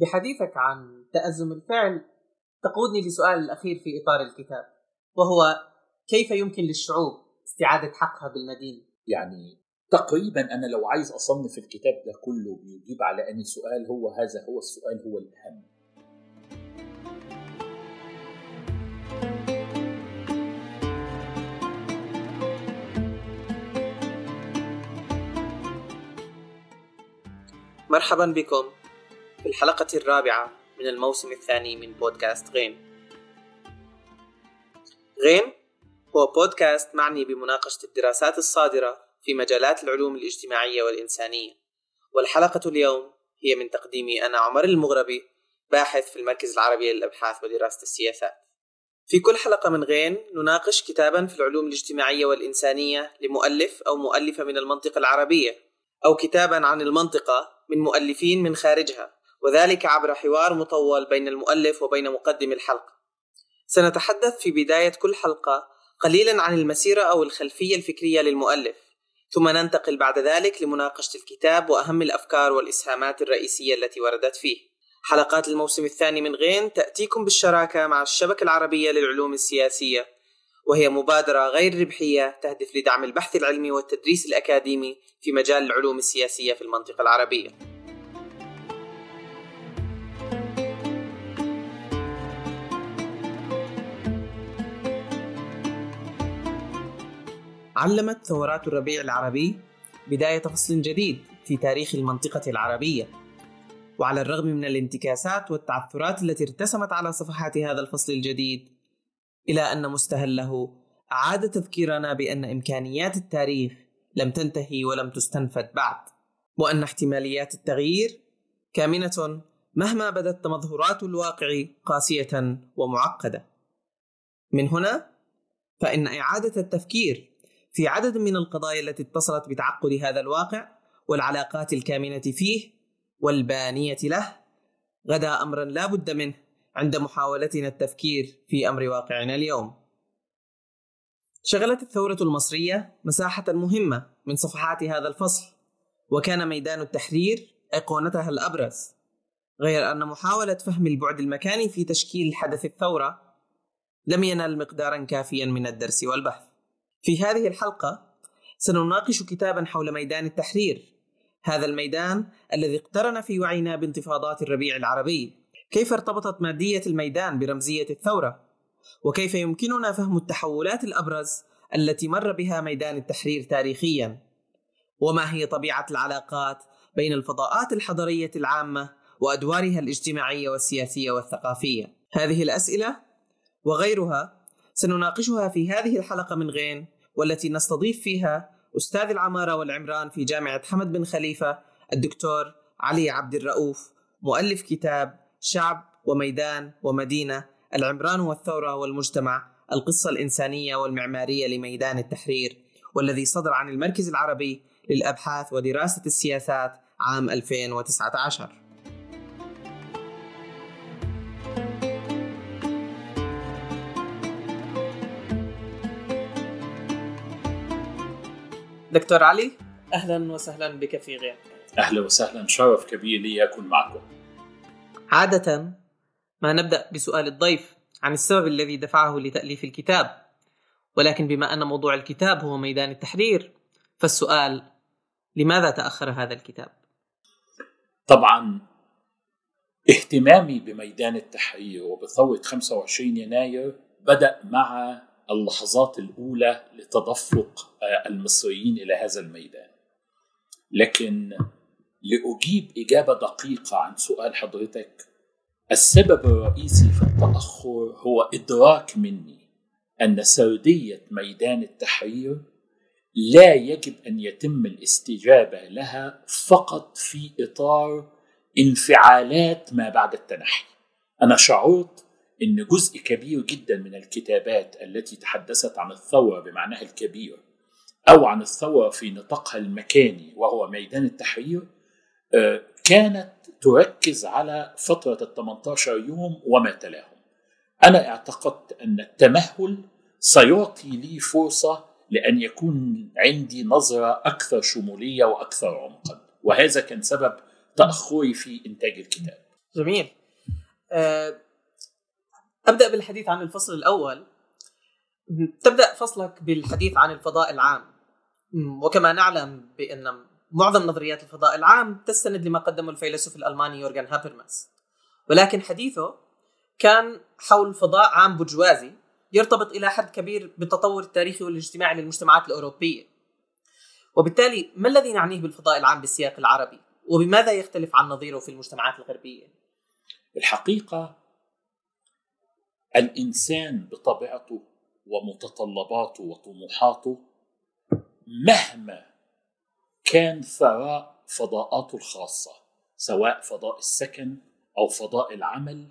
بحديثك عن تأزم الفعل تقودني لسؤال الأخير في إطار الكتاب وهو كيف يمكن للشعوب استعادة حقها بالمدينة؟ يعني تقريبا أنا لو عايز أصنف الكتاب ده كله بيجيب على أني سؤال هو هذا هو السؤال هو الأهم مرحبا بكم في الحلقة الرابعة من الموسم الثاني من بودكاست غين. غين هو بودكاست معني بمناقشة الدراسات الصادرة في مجالات العلوم الاجتماعية والإنسانية. والحلقة اليوم هي من تقديمي أنا عمر المغربي باحث في المركز العربي للأبحاث ودراسة السياسات. في كل حلقة من غين نناقش كتابا في العلوم الاجتماعية والإنسانية لمؤلف أو مؤلفة من المنطقة العربية أو كتابا عن المنطقة من مؤلفين من خارجها وذلك عبر حوار مطول بين المؤلف وبين مقدم الحلقة سنتحدث في بداية كل حلقة قليلا عن المسيرة أو الخلفية الفكرية للمؤلف ثم ننتقل بعد ذلك لمناقشة الكتاب وأهم الأفكار والإسهامات الرئيسية التي وردت فيه حلقات الموسم الثاني من غين تأتيكم بالشراكة مع الشبكة العربية للعلوم السياسية وهي مبادرة غير ربحية تهدف لدعم البحث العلمي والتدريس الأكاديمي في مجال العلوم السياسية في المنطقة العربية. علمت ثورات الربيع العربي بداية فصل جديد في تاريخ المنطقة العربية. وعلى الرغم من الانتكاسات والتعثرات التي ارتسمت على صفحات هذا الفصل الجديد إلى أن مستهله أعاد تذكيرنا بأن إمكانيات التاريخ لم تنتهي ولم تستنفد بعد وأن احتماليات التغيير كامنة مهما بدت تمظهرات الواقع قاسية ومعقدة. من هنا فإن إعادة التفكير في عدد من القضايا التي اتصلت بتعقد هذا الواقع والعلاقات الكامنة فيه والبانية له غدا أمرا لا بد منه عند محاولتنا التفكير في أمر واقعنا اليوم. شغلت الثورة المصرية مساحة مهمة من صفحات هذا الفصل، وكان ميدان التحرير أيقونتها الأبرز، غير أن محاولة فهم البعد المكاني في تشكيل حدث الثورة لم ينل مقدارا كافيا من الدرس والبحث. في هذه الحلقة سنناقش كتابا حول ميدان التحرير، هذا الميدان الذي اقترن في وعينا بانتفاضات الربيع العربي كيف ارتبطت مادية الميدان برمزية الثورة؟ وكيف يمكننا فهم التحولات الأبرز التي مر بها ميدان التحرير تاريخيا؟ وما هي طبيعة العلاقات بين الفضاءات الحضرية العامة وأدوارها الاجتماعية والسياسية والثقافية؟ هذه الأسئلة وغيرها سنناقشها في هذه الحلقة من غين والتي نستضيف فيها أستاذ العمارة والعمران في جامعة حمد بن خليفة الدكتور علي عبد الرؤوف مؤلف كتاب شعب وميدان ومدينة العمران والثورة والمجتمع القصة الإنسانية والمعمارية لميدان التحرير والذي صدر عن المركز العربي للأبحاث ودراسة السياسات عام 2019 دكتور علي أهلا وسهلا بك في غير أهلا وسهلا شرف كبير لي أكون معكم عادة ما نبدأ بسؤال الضيف عن السبب الذي دفعه لتأليف الكتاب ولكن بما أن موضوع الكتاب هو ميدان التحرير فالسؤال لماذا تأخر هذا الكتاب؟ طبعا اهتمامي بميدان التحرير وبثورة 25 يناير بدأ مع اللحظات الأولى لتدفق المصريين إلى هذا الميدان. لكن لأجيب إجابة دقيقة عن سؤال حضرتك السبب الرئيسي في التأخر هو إدراك مني أن سردية ميدان التحرير لا يجب أن يتم الاستجابة لها فقط في إطار انفعالات ما بعد التنحي. أنا شعرت أن جزء كبير جدا من الكتابات التي تحدثت عن الثورة بمعناها الكبير أو عن الثورة في نطاقها المكاني وهو ميدان التحرير كانت تركز على فترة ال 18 يوم وما تلاهم. أنا اعتقدت أن التمهل سيعطي لي فرصة لأن يكون عندي نظرة أكثر شمولية وأكثر عمقا. وهذا كان سبب تأخري في إنتاج الكتاب. جميل. آه، أبدأ بالحديث عن الفصل الأول. تبدأ فصلك بالحديث عن الفضاء العام. وكما نعلم بأن معظم نظريات الفضاء العام تستند لما قدمه الفيلسوف الألماني يورغن هابرماس ولكن حديثه كان حول فضاء عام برجوازي يرتبط إلى حد كبير بالتطور التاريخي والاجتماعي للمجتمعات الأوروبية. وبالتالي ما الذي نعنيه بالفضاء العام بالسياق العربي؟ وبماذا يختلف عن نظيره في المجتمعات الغربية؟ الحقيقة الإنسان بطبيعته ومتطلباته وطموحاته مهما كان ثراء فضاءاته الخاصة سواء فضاء السكن أو فضاء العمل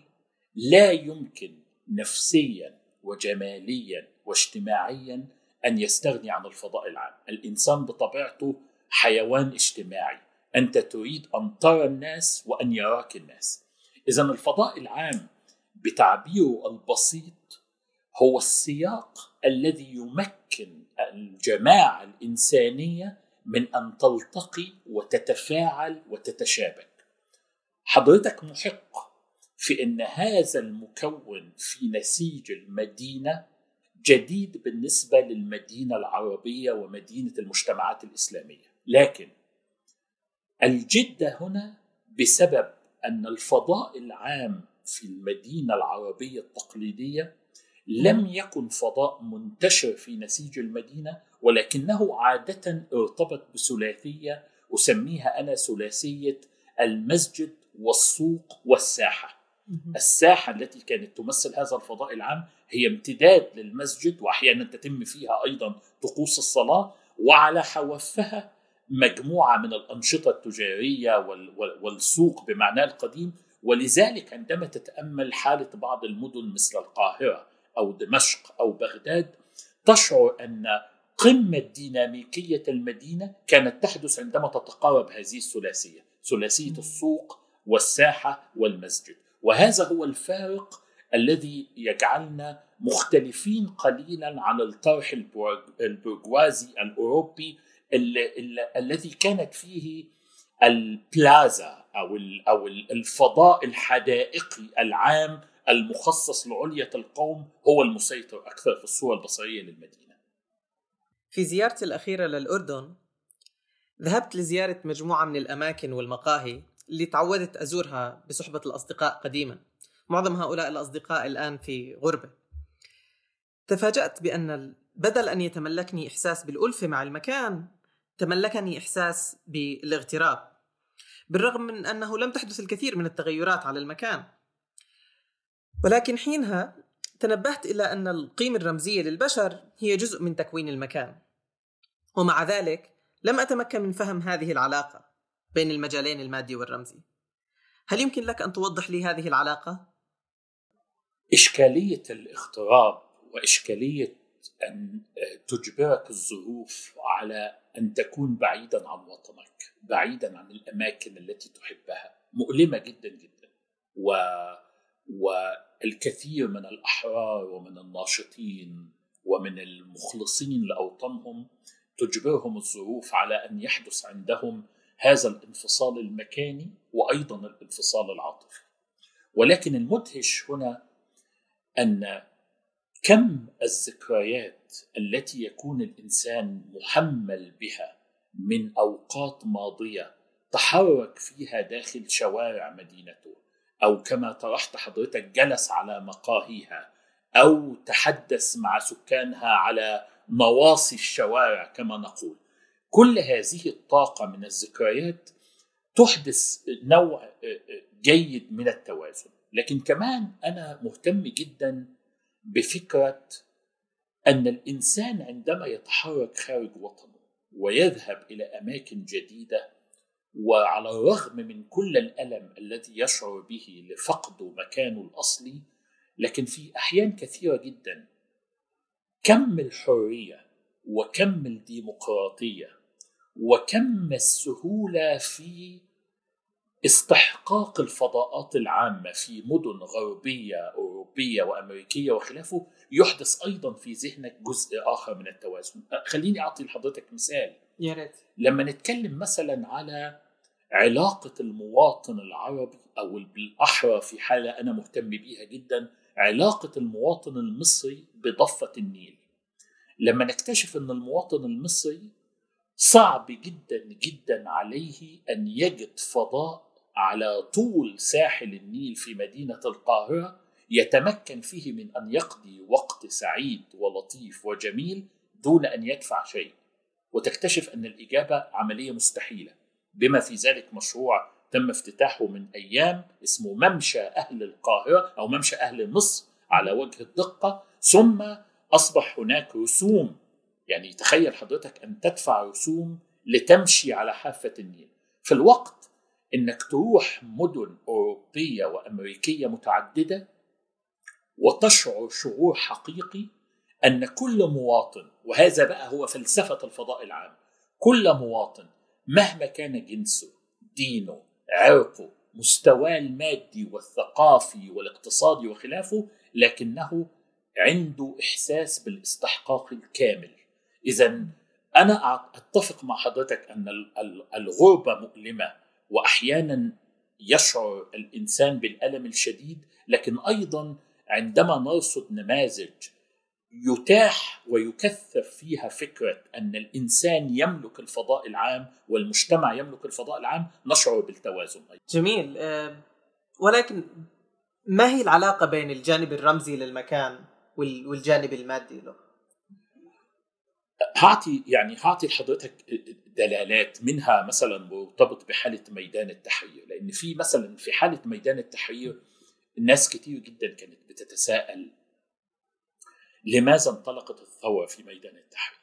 لا يمكن نفسيا وجماليا واجتماعيا أن يستغني عن الفضاء العام، الإنسان بطبيعته حيوان اجتماعي، أنت تريد أن ترى الناس وأن يراك الناس. اذا الفضاء العام بتعبيره البسيط هو السياق الذي يمكن الجماعه الإنسانية من أن تلتقي وتتفاعل وتتشابك. حضرتك محق في أن هذا المكون في نسيج المدينة جديد بالنسبة للمدينة العربية ومدينة المجتمعات الإسلامية، لكن الجده هنا بسبب أن الفضاء العام في المدينة العربية التقليدية لم يكن فضاء منتشر في نسيج المدينة ولكنه عادة ارتبط بثلاثية أسميها أنا ثلاثية المسجد والسوق والساحة. الساحة التي كانت تمثل هذا الفضاء العام هي امتداد للمسجد وأحيانا تتم فيها أيضا طقوس الصلاة وعلى حوافها مجموعة من الأنشطة التجارية والسوق بمعناه القديم ولذلك عندما تتأمل حالة بعض المدن مثل القاهرة أو دمشق أو بغداد تشعر أن قمة ديناميكية المدينة كانت تحدث عندما تتقارب هذه الثلاثية ثلاثية السوق والساحة والمسجد. وهذا هو الفارق الذي يجعلنا مختلفين قليلا عن الطرح البرجوازي الأوروبي الذي كانت فيه البلازا. أو أو الفضاء الحدائقي العام المخصص لعلية القوم هو المسيطر أكثر في الصورة البصرية للمدينة. في زيارتي الأخيرة للأردن ذهبت لزيارة مجموعة من الأماكن والمقاهي اللي تعودت أزورها بصحبة الأصدقاء قديما. معظم هؤلاء الأصدقاء الآن في غربة. تفاجأت بأن بدل أن يتملكني إحساس بالألفة مع المكان تملكني إحساس بالاغتراب. بالرغم من أنه لم تحدث الكثير من التغيرات على المكان. ولكن حينها تنبهت إلى أن القيمة الرمزية للبشر هي جزء من تكوين المكان. ومع ذلك لم أتمكن من فهم هذه العلاقة بين المجالين المادي والرمزي. هل يمكن لك أن توضح لي هذه العلاقة؟ إشكالية الاغتراب وإشكالية أن تجبرك الظروف على أن تكون بعيدا عن وطنك بعيدا عن الأماكن التي تحبها. مؤلمة جدا جدا. و والكثير من الأحرار ومن الناشطين ومن المخلصين لأوطانهم تجبرهم الظروف على أن يحدث عندهم هذا الانفصال المكاني وأيضا الانفصال العاطفي. ولكن المدهش هنا أن كم الذكريات التي يكون الإنسان محمل بها من أوقات ماضية تحرك فيها داخل شوارع مدينته أو كما طرحت حضرتك جلس على مقاهيها أو تحدث مع سكانها على نواصي الشوارع كما نقول. كل هذه الطاقة من الذكريات تحدث نوع جيد من التوازن. لكن كمان أنا مهتم جدا بفكرة أن الإنسان عندما يتحرك خارج وطنه ويذهب إلى أماكن جديدة وعلى الرغم من كل الألم الذي يشعر به لفقد مكانه الأصلي لكن في أحيان كثيرة جدا كم الحرية وكم الديمقراطية وكم السهولة في استحقاق الفضاءات العامة في مدن غربية أوروبية وأمريكية وخلافه يحدث أيضا في ذهنك جزء آخر من التوازن. خليني أعطي لحضرتك مثال. يا ريت. لما نتكلم مثلا على علاقة المواطن العربي أو بالاحرى في حالة أنا مهتم بيها جدا علاقة المواطن المصري بضفة النيل. لما نكتشف إن المواطن المصري صعب جدا جدا عليه أن يجد فضاء على طول ساحل النيل في مدينة القاهرة يتمكن فيه من أن يقضي وقت سعيد ولطيف وجميل دون أن يدفع شيء. وتكتشف أن الإجابة عملية مستحيلة. بما في ذلك مشروع تم افتتاحه من أيام اسمه ممشى أهل القاهرة أو ممشى أهل مصر على وجه الدقة. ثم أصبح هناك رسوم يعني تخيل حضرتك أن تدفع رسوم لتمشي على حافة النيل. في الوقت إنك تروح مدن أوروبية وأمريكية متعددة وتشعر شعور حقيقي أن كل مواطن وهذا بقى هو فلسفة الفضاء العام كل مواطن مهما كان جنسه دينه عرقه مستواه المادي والثقافي والاقتصادي وخلافه لكنه عنده إحساس بالإستحقاق الكامل. اذا أنا أتفق مع حضرتك أن الغربة مؤلمة واحيانا يشعر الإنسان بالألم الشديد لكن أيضا عندما نرصد نماذج يتاح ويكثف فيها فكرة أن الإنسان يملك الفضاء العام والمجتمع يملك الفضاء العام نشعر بالتوازن أيضا. جميل ولكن ما هي العلاقة بين الجانب الرمزي للمكان والجانب المادي له؟ هعطي يعني هعطي لحضرتك دلالات منها مثلا مرتبط بحالة ميدان التحرير لأن في مثلا في حالة ميدان التحرير الناس كتير جدا كانت بتتساءل لماذا انطلقت الثورة في ميدان التحرير؟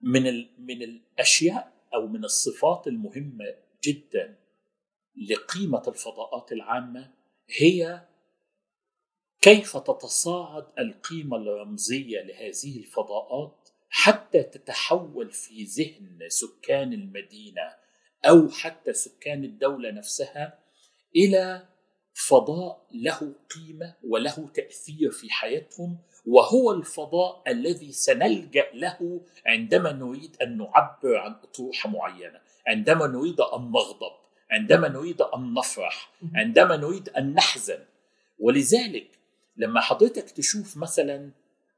من من الأشياء أو من الصفات المهمة جدا لقيمة الفضاءات العامة هي كيف تتصاعد القيمة الرمزية لهذه الفضاءات حتى تتحول في ذهن سكان المدينة أو حتى سكان الدولة نفسها إلى فضاء له قيمة وله تأثير في حياتهم وهو الفضاء الذي سنلجأ له عندما نريد أن نعبر عن أطروحة معينة عندما نريد أن نغضب عندما نريد أن نفرح عندما نريد أن نحزن. ولذلك لما حضرتك تشوف مثلا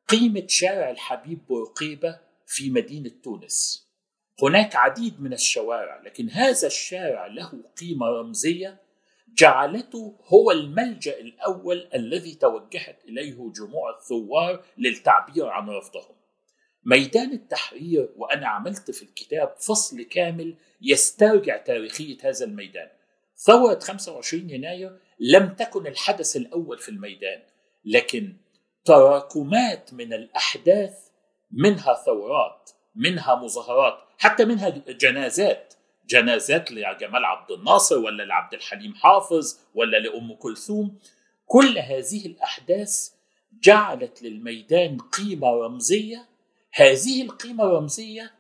قيمة شارع الحبيب بورقيبة في مدينة تونس هناك عديد من الشوارع لكن هذا الشارع له قيمة رمزية جعلته هو الملجأ الأول الذي توجهت إليه جموع الثوار للتعبير عن رفضهم. ميدان التحرير وأنا عملت في الكتاب فصل كامل يسترجع تاريخية هذا الميدان. ثورة 25 يناير لم تكن الحدث الأول في الميدان، لكن تراكمات من الأحداث منها ثورات، منها مظاهرات، حتى منها جنازات جنازات لجمال عبد الناصر ولا لعبد الحليم حافظ ولا لأم كلثوم. كل هذه الأحداث جعلت للميدان قيمة رمزية. هذه القيمة الرمزية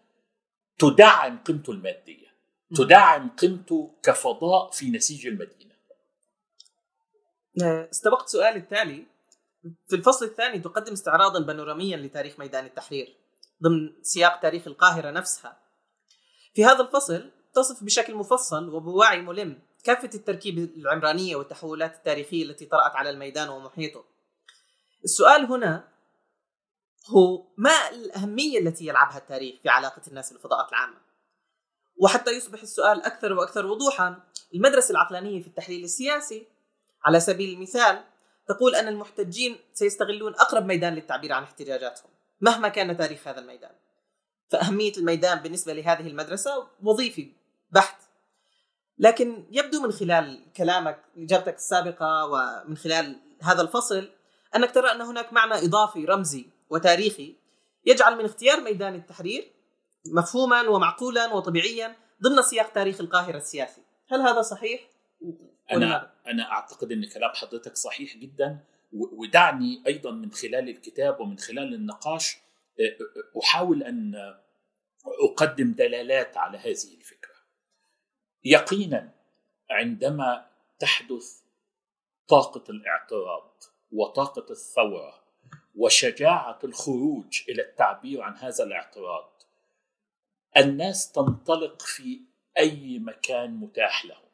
تدعم قيمته المادية تدعم قيمته كفضاء في نسيج المدينة. استبقت سؤالي التالي. في الفصل الثاني تقدم استعراضا بانوراميا لتاريخ ميدان التحرير ضمن سياق تاريخ القاهرة نفسها. في هذا الفصل تصف بشكل مفصل وبوعي ملم. كافة التركيب العمرانية والتحولات التاريخية التي طرأت على الميدان ومحيطه. السؤال هنا هو ما الأهمية التي يلعبها التاريخ في علاقة الناس بالفضاءات العامة؟ وحتى يصبح السؤال أكثر وأكثر وضوحا المدرسة العقلانية في التحليل السياسي على سبيل المثال تقول أن المحتجين سيستغلون أقرب ميدان للتعبير عن احتجاجاتهم مهما كان تاريخ هذا الميدان. فأهمية الميدان بالنسبة لهذه المدرسة وظيفي بحت لكن يبدو من خلال كلامك إجابتك السابقة ومن خلال هذا الفصل أنك ترى أن هناك معنى إضافي رمزي وتاريخي يجعل من اختيار ميدان التحرير مفهوما ومعقولا وطبيعيا ضمن سياق تاريخ القاهرة السياسي، هل هذا صحيح؟ أنا أنا أعتقد أن كلام حضرتك صحيح جدا ودعني أيضا من خلال الكتاب ومن خلال النقاش أحاول أن أقدم دلالات على هذه الفكرة. يقينا عندما تحدث طاقة الاعتراض وطاقة الثورة وشجاعة الخروج إلى التعبير عن هذا الاعتراض الناس تنطلق في أي مكان متاح لهم.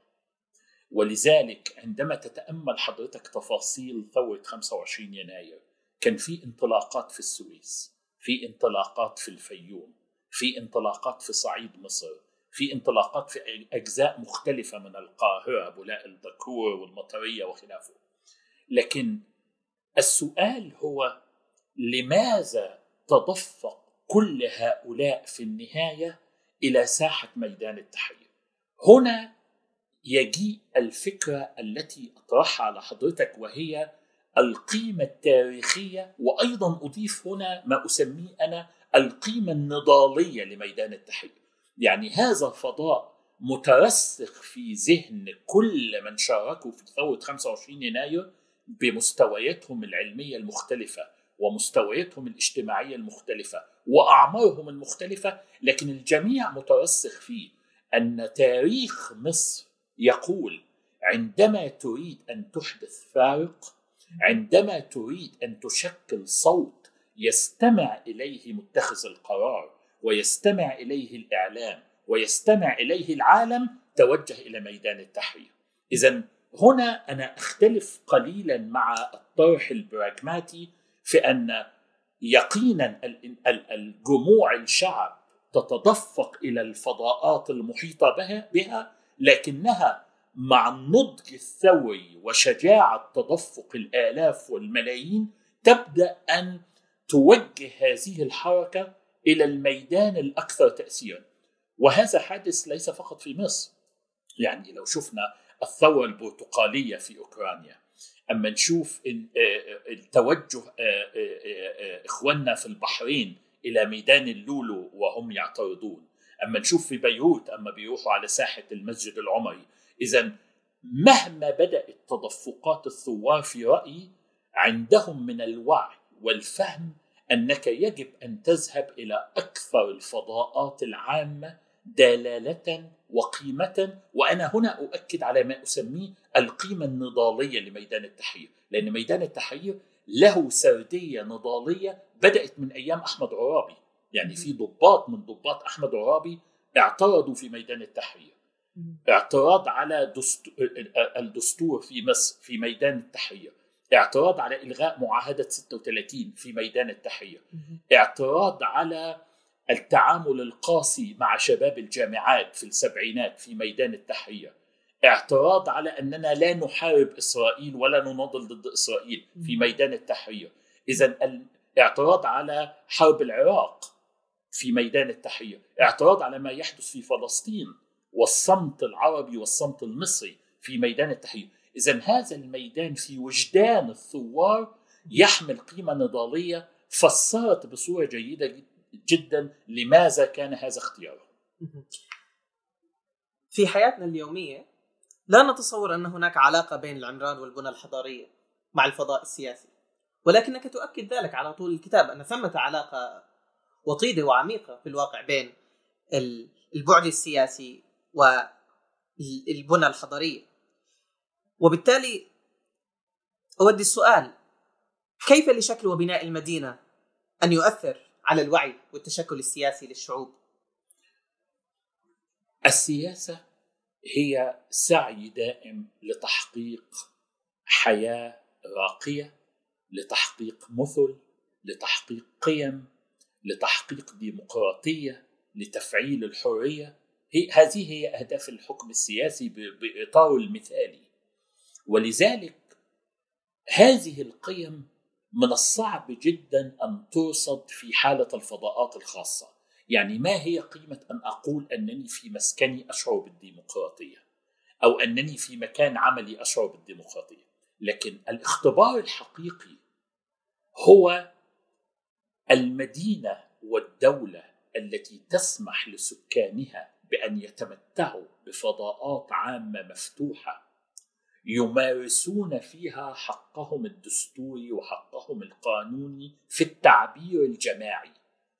ولذلك عندما تتأمل حضرتك تفاصيل ثورة 25 يناير كان في انطلاقات في السويس في انطلاقات في الفيوم في انطلاقات في صعيد مصر في انطلاقات في أجزاء مختلفة من القاهرة بولاء الدكور والمطرية وخلافه. لكن السؤال هو لماذا تدفق كل هؤلاء في النهاية إلى ساحة ميدان التحرير؟ هنا يجيء الفكرة التي أطرحها على حضرتك وهي القيمة التاريخية وأيضا أضيف هنا ما أسميه أنا القيمة النضالية لميدان التحرير. يعني هذا فضاء مترسخ في ذهن كل من شاركوا في ثوره 25 يناير بمستوياتهم العلمية المختلفة ومستوياتهم الاجتماعية المختلفة وأعمارهم المختلفة لكن الجميع مترسخ فيه. أن تاريخ مصر يقول عندما تريد أن تحدث فارق عندما تريد أن تشكل صوت يستمع إليه متخذ القرار ويستمع إليه الإعلام ويستمع إليه العالم توجه إلى ميدان التحرير. اذا هنا أنا أختلف قليلا مع الطرح البراغماتي في أن يقينا الجموع الشعب تتدفق إلى الفضاءات المحيطة بها لكنها مع النضج الثوري وشجاعة تدفق الآلاف والملايين تبدأ أن توجه هذه الحركة إلى الميدان الأكثر تاثيرا. وهذا حادث ليس فقط في مصر. يعني لو شفنا الثورة البرتقالية في أوكرانيا أما نشوف التوجه إخواننا في البحرين إلى ميدان اللولو وهم يعترضون. أما نشوف في بيروت أما بيروحوا على ساحة المسجد العمري. اذا مهما بدأت تدفقات الثوار في رأيي عندهم من الوعي والفهم أنك يجب أن تذهب إلى أكثر الفضاءات العامة دلالة وقيمة وأنا هنا أؤكد على ما أسميه القيمة النضالية لميدان التحرير. لأن ميدان التحرير له سردية نضالية بدأت من أيام أحمد عرابي. يعني في ضباط من ضباط أحمد عرابي اعترضوا في ميدان التحرير. اعتراض على الدستور في مصر في ميدان التحرير. اعتراض على إلغاء معاهدة 36 في ميدان التحرير. اعتراض على التعامل القاسي مع شباب الجامعات في السبعينات في ميدان التحرير. اعتراض على أننا لا نحارب إسرائيل ولا نناضل ضد إسرائيل في ميدان التحرير. اذا الاعتراض على حرب العراق في ميدان التحرير. اعتراض على ما يحدث في فلسطين والصمت العربي والصمت المصري في ميدان التحرير. اذا هذا الميدان في وجدان الثوار يحمل قيمة نضالية فسرت بصورة جيدة جدا لماذا كان هذا اختياره. في حياتنا اليومية لا نتصور أن هناك علاقة بين العمران والبنى الحضارية مع الفضاء السياسي ولكنك تؤكد ذلك على طول الكتاب أن ثمة علاقة وطيدة وعميقة في الواقع بين البعد السياسي والبنى الحضارية. وبالتالي أودي السؤال كيف لشكل وبناء المدينة أن يؤثر على الوعي والتشكل السياسي للشعوب؟ السياسة هي سعي دائم لتحقيق حياة راقية لتحقيق مثل لتحقيق قيم لتحقيق ديمقراطية لتفعيل الحرية. هي هذه هي أهداف الحكم السياسي باطاره المثالي. ولذلك هذه القيم من الصعب جدا أن ترصد في حالة الفضاءات الخاصة. يعني ما هي قيمة أن أقول أنني في مسكني أشعر بالديمقراطية؟ أو أنني في مكان عملي أشعر بالديمقراطية. لكن الاختبار الحقيقي هو المدينة والدولة التي تسمح لسكانها بأن يتمتعوا بفضاءات عامة مفتوحة يمارسون فيها حقهم الدستوري وحقهم القانوني في التعبير الجماعي.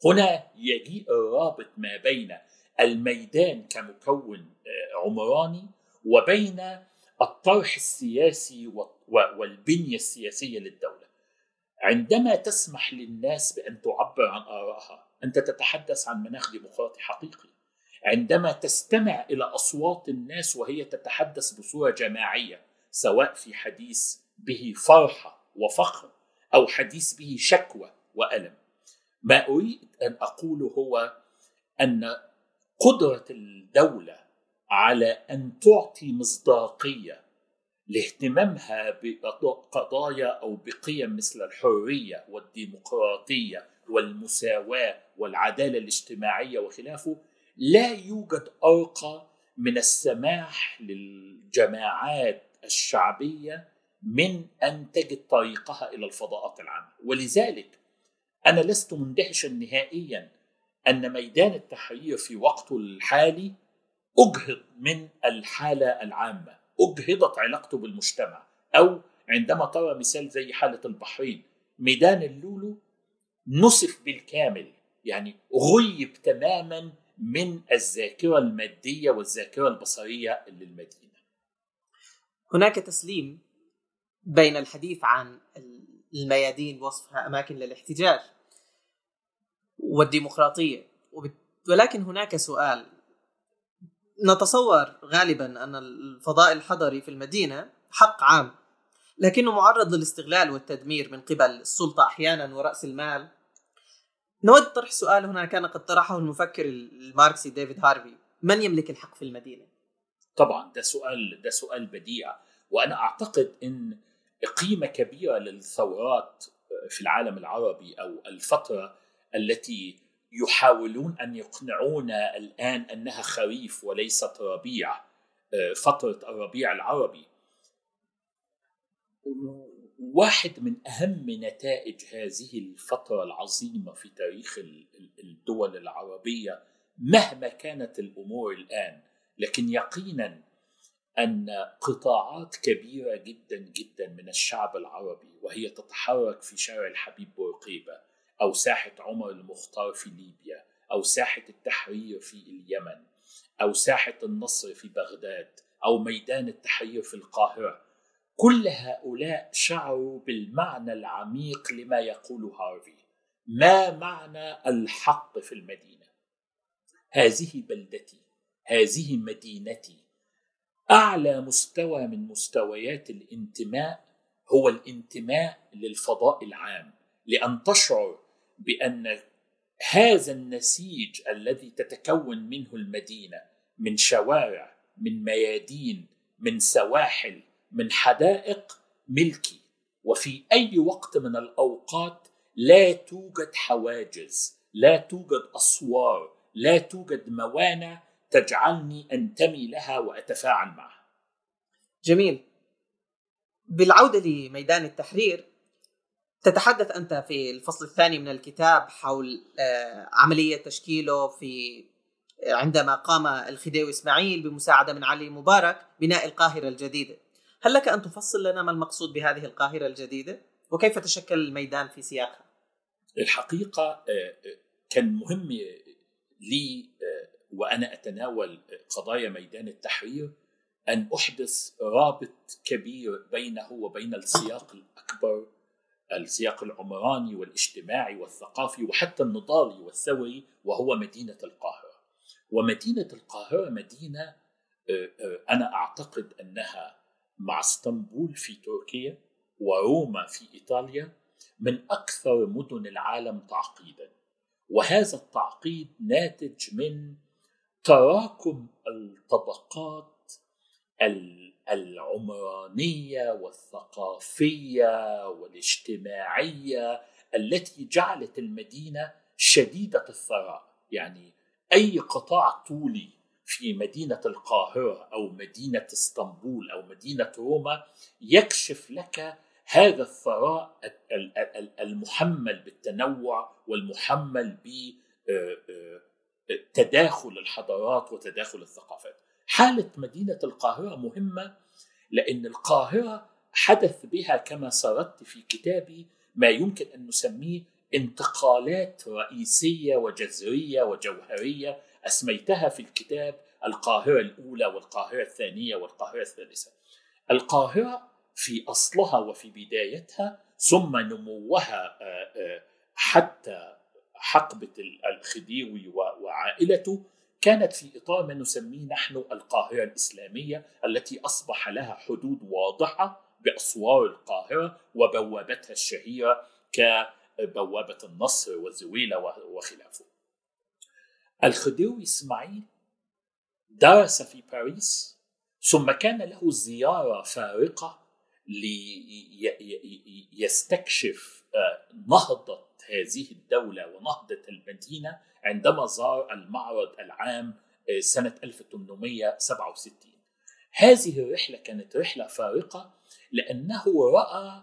هنا يجيء الرابط ما بين الميدان كمكون عمراني وبين الطرح السياسي والبنية السياسية للدولة. عندما تسمح للناس بأن تعبر عن آرائها أنت تتحدث عن مناخ ديمقراطي حقيقي. عندما تستمع إلى أصوات الناس وهي تتحدث بصورة جماعية سواء في حديث به فرحه وفخر أو حديث به شكوى وألم. ما أريد أن أقوله هو أن قدرة الدولة على أن تعطي مصداقية لاهتمامها بقضايا أو بقيم مثل الحرية والديمقراطية والمساواة والعدالة الاجتماعية وخلافه لا يوجد أرقى من السماح للجماعات الشعبية من أن تجد طريقها إلى الفضاءات العامة ولذلك أنا لست مندهشا نهائيا أن ميدان التحرير في وقته الحالي أجهض من الحالة العامة أجهضت علاقته بالمجتمع أو عندما ترى مثال زي حالة البحرين ميدان اللولو نسف بالكامل يعني غيب تماما من الذاكرة المادية والذاكرة البصرية للمدينة. هناك تسليم بين الحديث عن الميادين وصفها أماكن للاحتجاج والديمقراطية. ولكن هناك سؤال. نتصور غالبا أن الفضاء الحضري في المدينة حق عام لكنه معرض للاستغلال والتدمير من قبل السلطة أحيانا ورأس المال. نود طرح سؤال هنا كان قد طرحه المفكر الماركسي ديفيد هارفي من يملك الحق في المدينة؟ طبعا ده سؤال ده سؤال بديع. وأنا أعتقد إن قيمه كبيرة للثورات في العالم العربي أو الفترة التي يحاولون أن يقنعونا الآن أنها خريف وليست ربيع فترة الربيع العربي. واحد من أهم نتائج هذه الفترة العظيمة في تاريخ الدول العربية مهما كانت الأمور الآن لكن يقينا أن قطاعات كبيرة جدا جدا من الشعب العربي وهي تتحرك في شارع الحبيب بورقيبة أو ساحة عمر المختار في ليبيا أو ساحة التحرير في اليمن أو ساحة النصر في بغداد أو ميدان التحرير في القاهرة. كل هؤلاء شعروا بالمعنى العميق لما يقوله هارفي ما معنى الحق في المدينة؟ هذه بلدتي. هذه مدينتي. أعلى مستوى من مستويات الانتماء هو الانتماء للفضاء العام لأن تشعر بأن هذا النسيج الذي تتكون منه المدينة من شوارع من ميادين من سواحل من حدائق ملكي. وفي أي وقت من الأوقات لا توجد حواجز لا توجد أسوار لا توجد موانع تجعلني أنتمي لها وأتفاعل معها. جميل. بالعودة لميدان التحرير تتحدث أنت في الفصل الثاني من الكتاب حول عملية تشكيله في عندما قام الخديوي إسماعيل بمساعدة من علي مبارك بناء القاهرة الجديدة. هل لك أن تفصل لنا ما المقصود بهذه القاهرة الجديدة؟ وكيف تشكل الميدان في سياقها؟ الحقيقة كان مهم لي وأنا أتناول قضايا ميدان التحرير أن أحدث رابط كبير بينه وبين السياق الأكبر السياق العمراني والاجتماعي والثقافي وحتى النضالي والثوري وهو مدينة القاهرة. ومدينة القاهرة مدينة أنا أعتقد أنها مع إسطنبول في تركيا وروما في إيطاليا من أكثر مدن العالم تعقيدا. وهذا التعقيد ناتج من تراكم الطبقات العمرانية والثقافية والاجتماعية التي جعلت المدينة شديدة الثراء. يعني أي قطاع طولي في مدينة القاهرة أو مدينة إسطنبول أو مدينة روما يكشف لك هذا الثراء المحمل بالتنوع والمحمل بتداخل الحضارات وتداخل الثقافات. حالة مدينة القاهرة مهمة لأن القاهرة حدث بها كما سردت في كتابي ما يمكن أن نسميه انتقالات رئيسية وجذرية وجوهرية أسميتها في الكتاب القاهرة الأولى والقاهرة الثانية والقاهرة الثالثة. القاهرة في أصلها وفي بدايتها ثم نموها حتى حقبة الخديوي وعائلته كانت في إطار ما نسميه نحن القاهرة الإسلامية التي أصبح لها حدود واضحة بأسوار القاهرة وبوابتها الشهيرة كبوابة النصر والزويلة وخلافه. الخديوي إسماعيل درس في باريس ثم كان له زيارة فارقة ليستكشف آه، نهضة هذه الدولة ونهضة المدينة عندما زار المعرض العام آه، سنة 1867 هذه الرحلة كانت رحلة فارقة لأنه رأى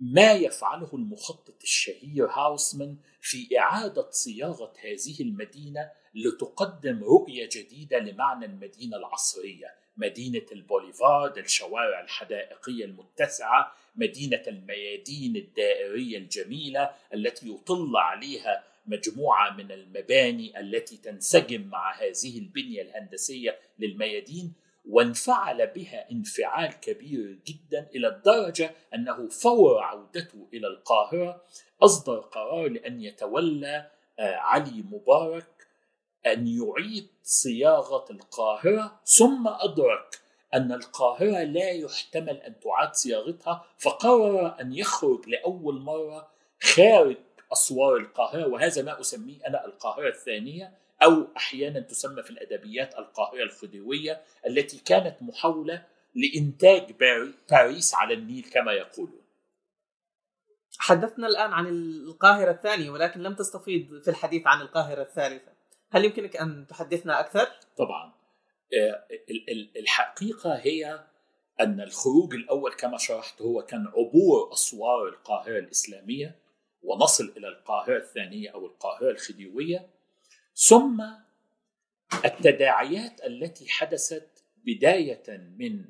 ما يفعله المخطط الشهير هاوسمان في إعادة صياغة هذه المدينة لتقدم رؤية جديدة لمعنى المدينة العصرية. مدينة البوليفارد الشوارع الحدائقية المتسعة مدينة الميادين الدائرية الجميلة التي يطل عليها مجموعة من المباني التي تنسجم مع هذه البنية الهندسية للميادين وانفعل بها انفعال كبير جدا إلى الدرجة أنه فور عودته إلى القاهرة أصدر قرار لأن يتولى آه، علي مبارك أن يعيد صياغة القاهرة ثم أدرك أن القاهرة لا يحتمل أن تعاد صياغتها فقرر أن يخرج لأول مرة خارج أسوار القاهرة وهذا ما أسميه أنا القاهرة الثانية أو أحيانا تسمى في الأدبيات القاهرة الخديوية التي كانت محاولة لإنتاج باريس على النيل كما يقولون. حدثنا الآن عن القاهرة الثانية ولكن لم تستفيض في الحديث عن القاهرة الثالثة. هل يمكنك أن تحدثنا أكثر؟ طبعا. آه، الحقيقة هي أن الخروج الأول كما شرحت هو كان عبور أسوار القاهرة الإسلامية ونصل إلى القاهرة الثانية أو القاهرة الخديوية ثم التداعيات التي حدثت بداية من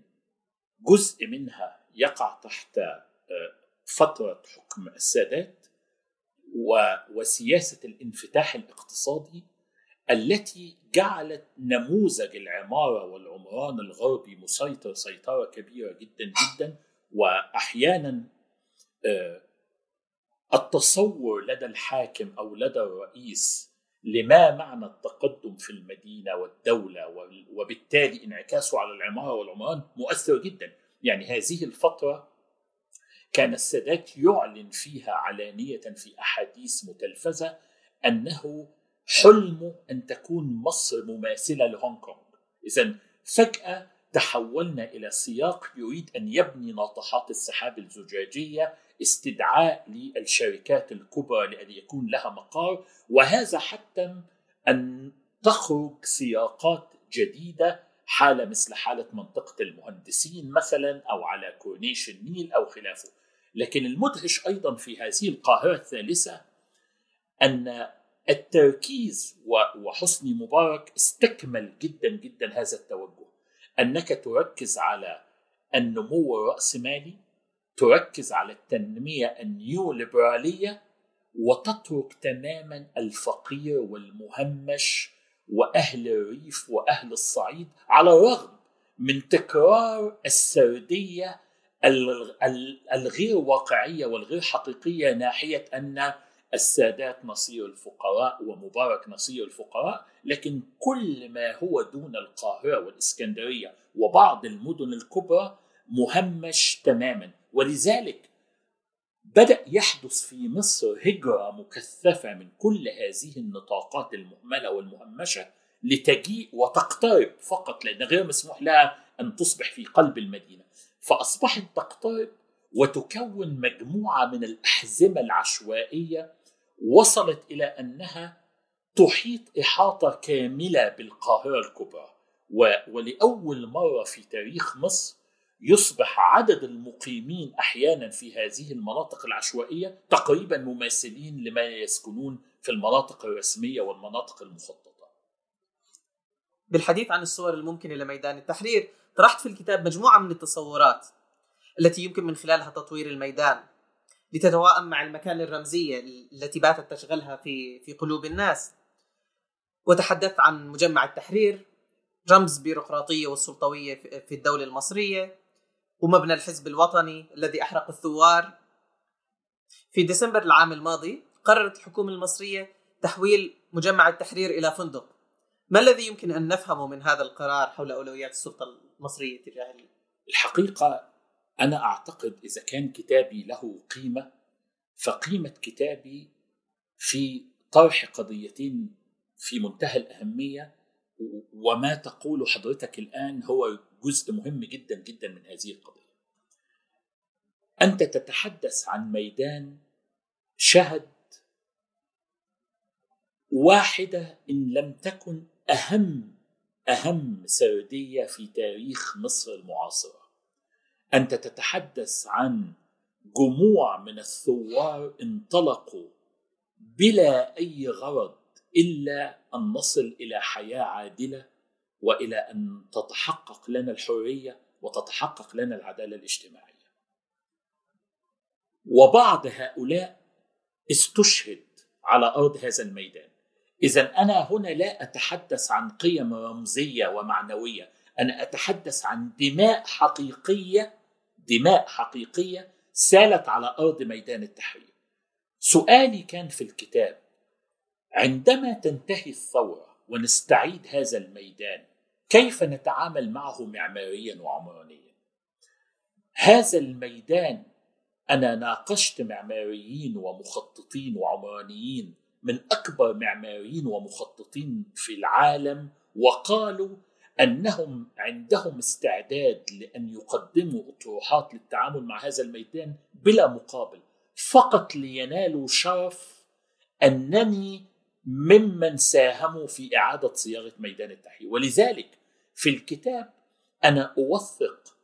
جزء منها يقع تحت آه، فترة حكم السادات وسياسة الانفتاح الاقتصادي التي جعلت نموذج العمارة والعمران الغربي مسيطر سيطرة كبيرة جدا جدا واحيانا آه، التصور لدى الحاكم أو لدى الرئيس لما معنى التقدم في المدينة والدولة وبالتالي انعكاسه على العمارة والعمران مؤثر جدا. يعني هذه الفترة كان السادات يعلن فيها علانية في أحاديث متلفزة أنه حلمه أن تكون مصر مماثلة لهونغ كونغ. اذا فجأة تحولنا إلى سياق يريد أن يبني ناطحات السحاب الزجاجية استدعاء للشركات الكبرى لأن يكون لها مقار وهذا حتى أن تخرج سياقات جديدة حاله مثل حالة منطقة المهندسين مثلا أو على كورنيش النيل أو خلافه. لكن المدهش أيضا في هذه القاهرة الثالثة أن التركيز وحسني مبارك استكمل جدا جدا هذا التوجه. أنك تركز على النمو الراسمالي تركز على التنمية النيو ليبراليه وتترك تماما الفقير والمهمش وأهل الريف وأهل الصعيد على الرغم من تكرار السردية الغير واقعية والغير حقيقية ناحية أن السادات نصير الفقراء ومبارك نصير الفقراء لكن كل ما هو دون القاهرة والإسكندرية وبعض المدن الكبرى مهمش تماما. ولذلك بدأ يحدث في مصر هجرة مكثفة من كل هذه النطاقات المهملة والمهمشة لتجيء وتقترب فقط لأن غير مسموح لها أن تصبح في قلب المدينة. فأصبحت تقترب وتكون مجموعة من الأحزمة العشوائية وصلت إلى أنها تحيط إحاطة كاملة بالقاهرة الكبرى ولأول مرة في تاريخ مصر يصبح عدد المقيمين أحيانا في هذه المناطق العشوائية تقريبا مماثلين لما يسكنون في المناطق الرسمية والمناطق المخططة. بالحديث عن الصور الممكنة لميدان التحرير، طرحت في الكتاب مجموعة من التصورات التي يمكن من خلالها تطوير الميدان لتتوائم مع المكان الرمزية التي باتت تشغلها في في قلوب الناس. وتحدثت عن مجمع التحرير رمز بيروقراطية والسلطوية في الدولة المصرية ومبنى الحزب الوطني الذي أحرق الثوار في ديسمبر العام الماضي قررت الحكومة المصرية تحويل مجمع التحرير إلى فندق ما الذي يمكن أن نفهمه من هذا القرار حول أولويات السلطة المصرية تجاه الحقيقة أنا أعتقد إذا كان كتابي له قيمة فقيمة كتابي في طرح قضيتين في منتهى الأهمية وما تقول حضرتك الآن هو جزء مهم جدا جدا من هذه القضية. أنت تتحدث عن ميدان شهد واحدة إن لم تكن أهم أهم سردية في تاريخ مصر المعاصرة. انت تتحدث عن جموع من الثوار انطلقوا بلا أي غرض إلا أن نصل إلى حياة عادلة وإلى أن تتحقق لنا الحرية وتتحقق لنا العدالة الاجتماعية. وبعض هؤلاء استشهد على أرض هذا الميدان. إذا أنا هنا لا أتحدث عن قيم رمزية ومعنوية، أنا أتحدث عن دماء حقيقية دماء حقيقية سالت على أرض ميدان التحرير. سؤالي كان في الكتاب عندما تنتهي الثورة ونستعيد هذا الميدان كيف نتعامل معه معماريا وعمرانيا هذا الميدان أنا ناقشت معماريين ومخططين وعمرانيين من أكبر معماريين ومخططين في العالم وقالوا أنهم عندهم استعداد لأن يقدموا أطروحات للتعامل مع هذا الميدان بلا مقابل. فقط لينالوا شرف أنني ممن ساهموا في إعادة صياغة ميدان التحرير. ولذلك في الكتاب أنا أوثق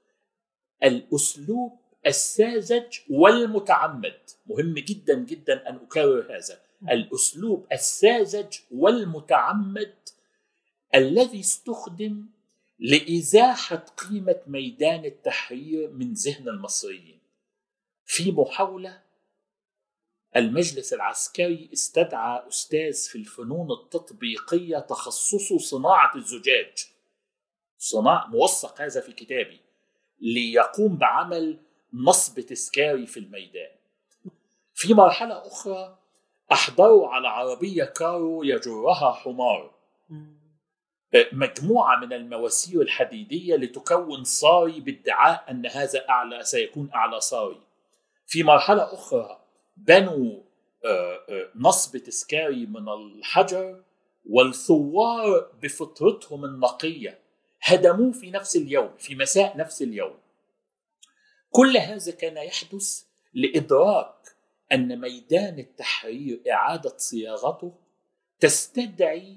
الأسلوب الساذج والمتعمد. مهم جدا جدا أن أكرر هذا. الأسلوب الساذج والمتعمد الذي استخدم لإزاحة قيمة ميدان التحرير من ذهن المصريين. في محاولة المجلس العسكري استدعى أستاذ في الفنون التطبيقية تخصصه صناعة الزجاج صناع موثق هذا في كتابي ليقوم بعمل نصب تذكاري في الميدان. في مرحلة أخرى أحضروا على عربية كارو يجرها حمار. مجموعة من المواسير الحديدية لتكون صاري بادعاء أن هذا أعلى سيكون أعلى صاري في مرحلة أخرى بنوا آه، آه، نصب تذكاري من الحجر والثوار بفطرتهم النقية. هدموه في نفس اليوم في مساء نفس اليوم. كل هذا كان يحدث لإدراك أن ميدان التحرير إعادة صياغته تستدعي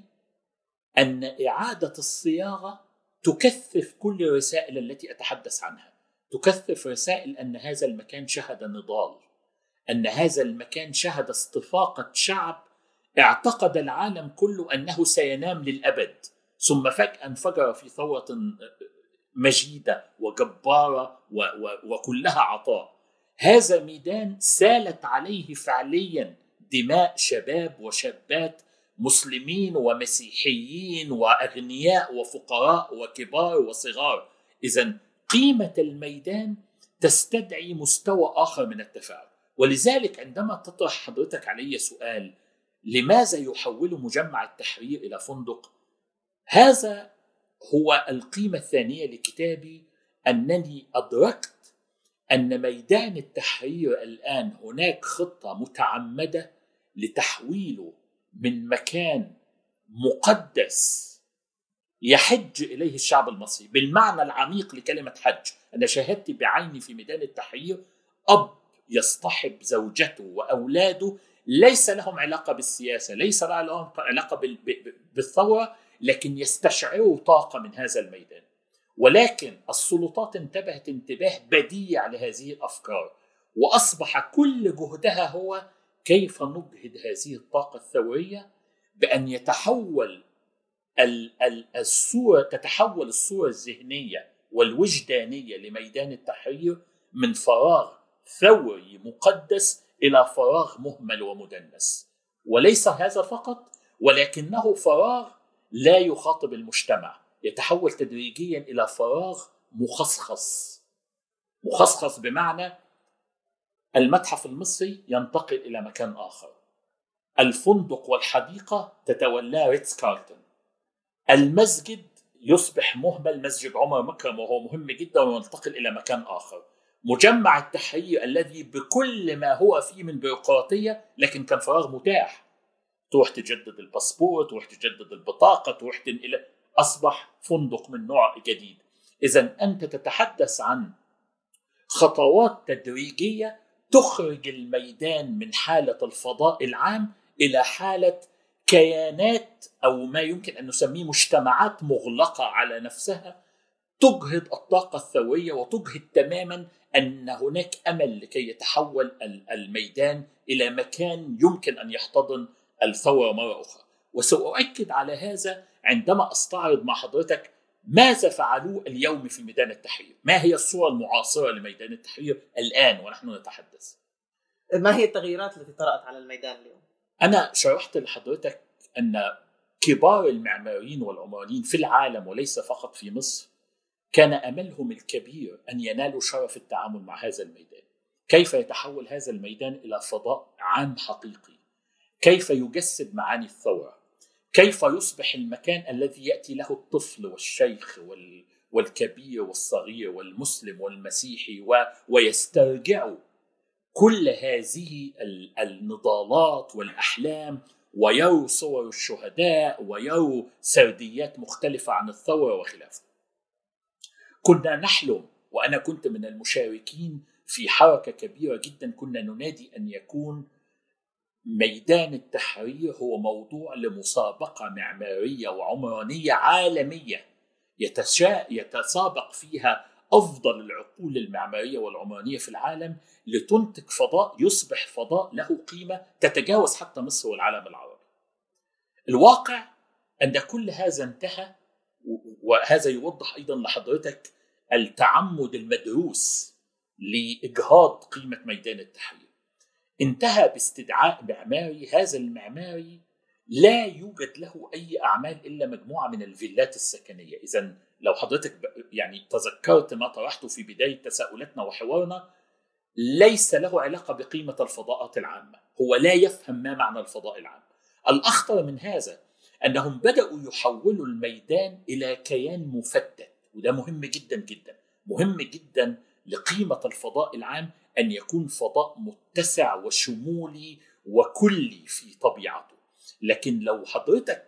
أن إعادة الصياغة تكثف كل الرسائل التي أتحدث عنها. تكثف رسائل أن هذا المكان شهد نضال أن هذا المكان شهد استفاقه شعب. اعتقد العالم كله أنه سينام للأبد. ثم فجأة انفجر في ثورة مجيدة وجبارة وكلها عطاء. هذا ميدان سالت عليه فعليا دماء شباب وشابات مسلمين ومسيحيين وأغنياء وفقراء وكبار وصغار. إذا قيمة الميدان تستدعي مستوى آخر من التفاعل. ولذلك عندما تطرح حضرتك علي سؤال لماذا يحول مجمع التحرير إلى فندق؟ هذا هو القيمة الثانية لكتابي. أنني أدركت أن ميدان التحرير الآن هناك خطة متعمدة لتحويله من مكان مقدس يحج إليه الشعب المصري بالمعنى العميق لكلمة حج أنا شاهدت بعيني في ميدان التحرير أب يصطحب زوجته وأولاده ليس لهم علاقة بالسياسة، ليس لهم علاقة بالثورة، لكن يستشعروا طاقة من هذا الميدان. ولكن السلطات انتبهت انتباه بديع لهذه الأفكار، وأصبح كل جهدها هو كيف نجهد هذه الطاقة الثورية بأن يتحول الصورة تتحول الصورة الذهنية والوجدانية لميدان التحرير من فراغ ثوري مقدس إلى فراغ مهمل ومدنس. وليس هذا فقط ولكنه فراغ لا يخاطب المجتمع. يتحول تدريجيا إلى فراغ مخصخص. مخصخص بمعنى المتحف المصري ينتقل إلى مكان آخر. الفندق والحديقة تتولاه ريتس كارلتون المسجد يصبح مهمل مسجد عمر مكرم وهو مهم جدا وينتقل إلى مكان آخر. مجمع التحرير الذي بكل ما هو فيه من بيروقراطية لكن كان فراغ متاح. تروح تجدد الباسبور تروح تجدد البطاقة تروح تنقل أصبح فندق من نوع جديد. اذا أنت تتحدث عن خطوات تدريجية تخرج الميدان من حالة الفضاء العام إلى حالة كيانات أو ما يمكن أن نسميه مجتمعات مغلقة على نفسها تجهد الطاقة الثوريه وتجهد تماما أن هناك أمل لكي يتحول الميدان إلى مكان يمكن أن يحتضن الثورة مرة أخرى. وسأؤكد على هذا عندما أستعرض مع حضرتك ماذا فعلوه اليوم في ميدان التحرير؟ ما هي الصورة المعاصرة لميدان التحرير الآن ونحن نتحدث؟ ما هي التغييرات التي طرأت على الميدان اليوم؟ أنا شرحت لحضرتك أن كبار المعماريين والعمرانيين في العالم وليس فقط في مصر كان أملهم الكبير أن ينالوا شرف التعامل مع هذا الميدان كيف يتحول هذا الميدان إلى فضاء عام حقيقي كيف يجسد معاني الثورة كيف يصبح المكان الذي يأتي له الطفل والشيخ والكبير والصغير والمسلم والمسيحي ويسترجعوا كل هذه النضالات والأحلام ويروا صور الشهداء ويروا سرديات مختلفة عن الثورة وخلافه. كنا نحلم وأنا كنت من المشاركين في حركة كبيرة جدا كنا ننادي أن يكون ميدان التحرير هو موضوع لمسابقة معمارية وعمرانية عالمية يتسابق فيها أفضل العقول المعمارية والعمرانية في العالم لتنتج فضاء يصبح فضاء له قيمة تتجاوز حتى مصر والعالم العربي. الواقع أن كل هذا انتهى وهذا يوضح أيضا لحضرتك التعمد المدروس لإجهاض قيمة ميدان التحرير. انتهى باستدعاء معماري. هذا المعماري لا يوجد له أي أعمال إلا مجموعة من الفيلات السكنية، اذا لو حضرتك يعني تذكرت ما طرحته في بداية تساؤلاتنا وحوارنا ليس له علاقة بقيمة الفضاءات العامة، هو لا يفهم ما معنى الفضاء العام. الأخطر من هذا أنهم بدأوا يحولوا الميدان إلى كيان مفتت وده مهم جدا جدا، مهم جدا لقيمة الفضاء العام أن يكون فضاء متسع وشمولي وكلي في طبيعته. لكن لو حضرتك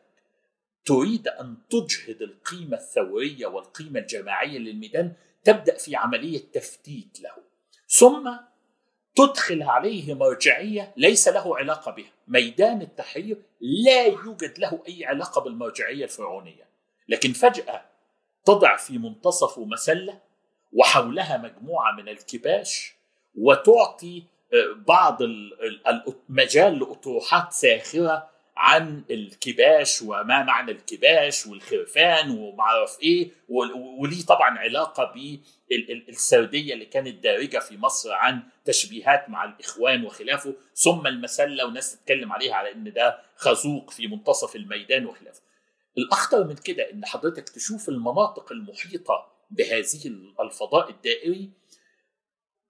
تريد أن تجهد القيمة الثورية والقيمة الجماعية للميدان تبدأ في عملية تفتيت له. ثم تدخل عليه مرجعية ليس له علاقة بها. ميدان التحرير لا يوجد له أي علاقة بالمرجعية الفرعونية. لكن فجأة تضع في منتصفه مسلة وحولها مجموعة من الكباش وتعطي بعض المجال لاطروحات ساخرة عن الكباش وما معنى الكباش والخرفان ومعرف إيه وليه طبعا علاقة بالسرديه اللي كانت دارجة في مصر عن تشبيهات مع الإخوان وخلافه ثم المسلة وناس تتكلم عليها على إن ده خازوق في منتصف الميدان وخلافه. الأخطر من كده إن حضرتك تشوف المناطق المحيطة بهذه الفضاء الدائري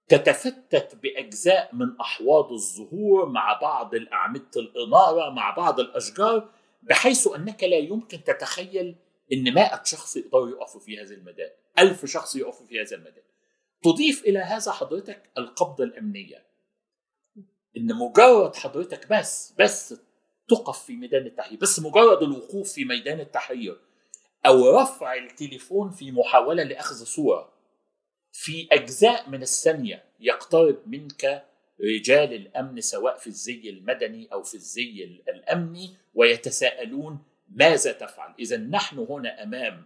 تتفتت بأجزاء من أحواض الزهور مع بعض الأعمدة الإنارة مع بعض الأشجار بحيث أنك لا يمكن تتخيل إن 100 شخص يقدروا يقفوا في هذا الميدان، ألف شخص يقفوا في هذا الميدان. تضيف إلى هذا حضرتك القبضه الأمنية. إن مجرد حضرتك بس بس تقف في ميدان التحرير، بس مجرد الوقوف في ميدان التحرير أو رفع التليفون في محاولة لأخذ صورة في أجزاء من الثانية يقترب منك رجال الأمن سواء في الزي المدني أو في الزي الأمني ويتساءلون ماذا تفعل؟ إذا نحن هنا أمام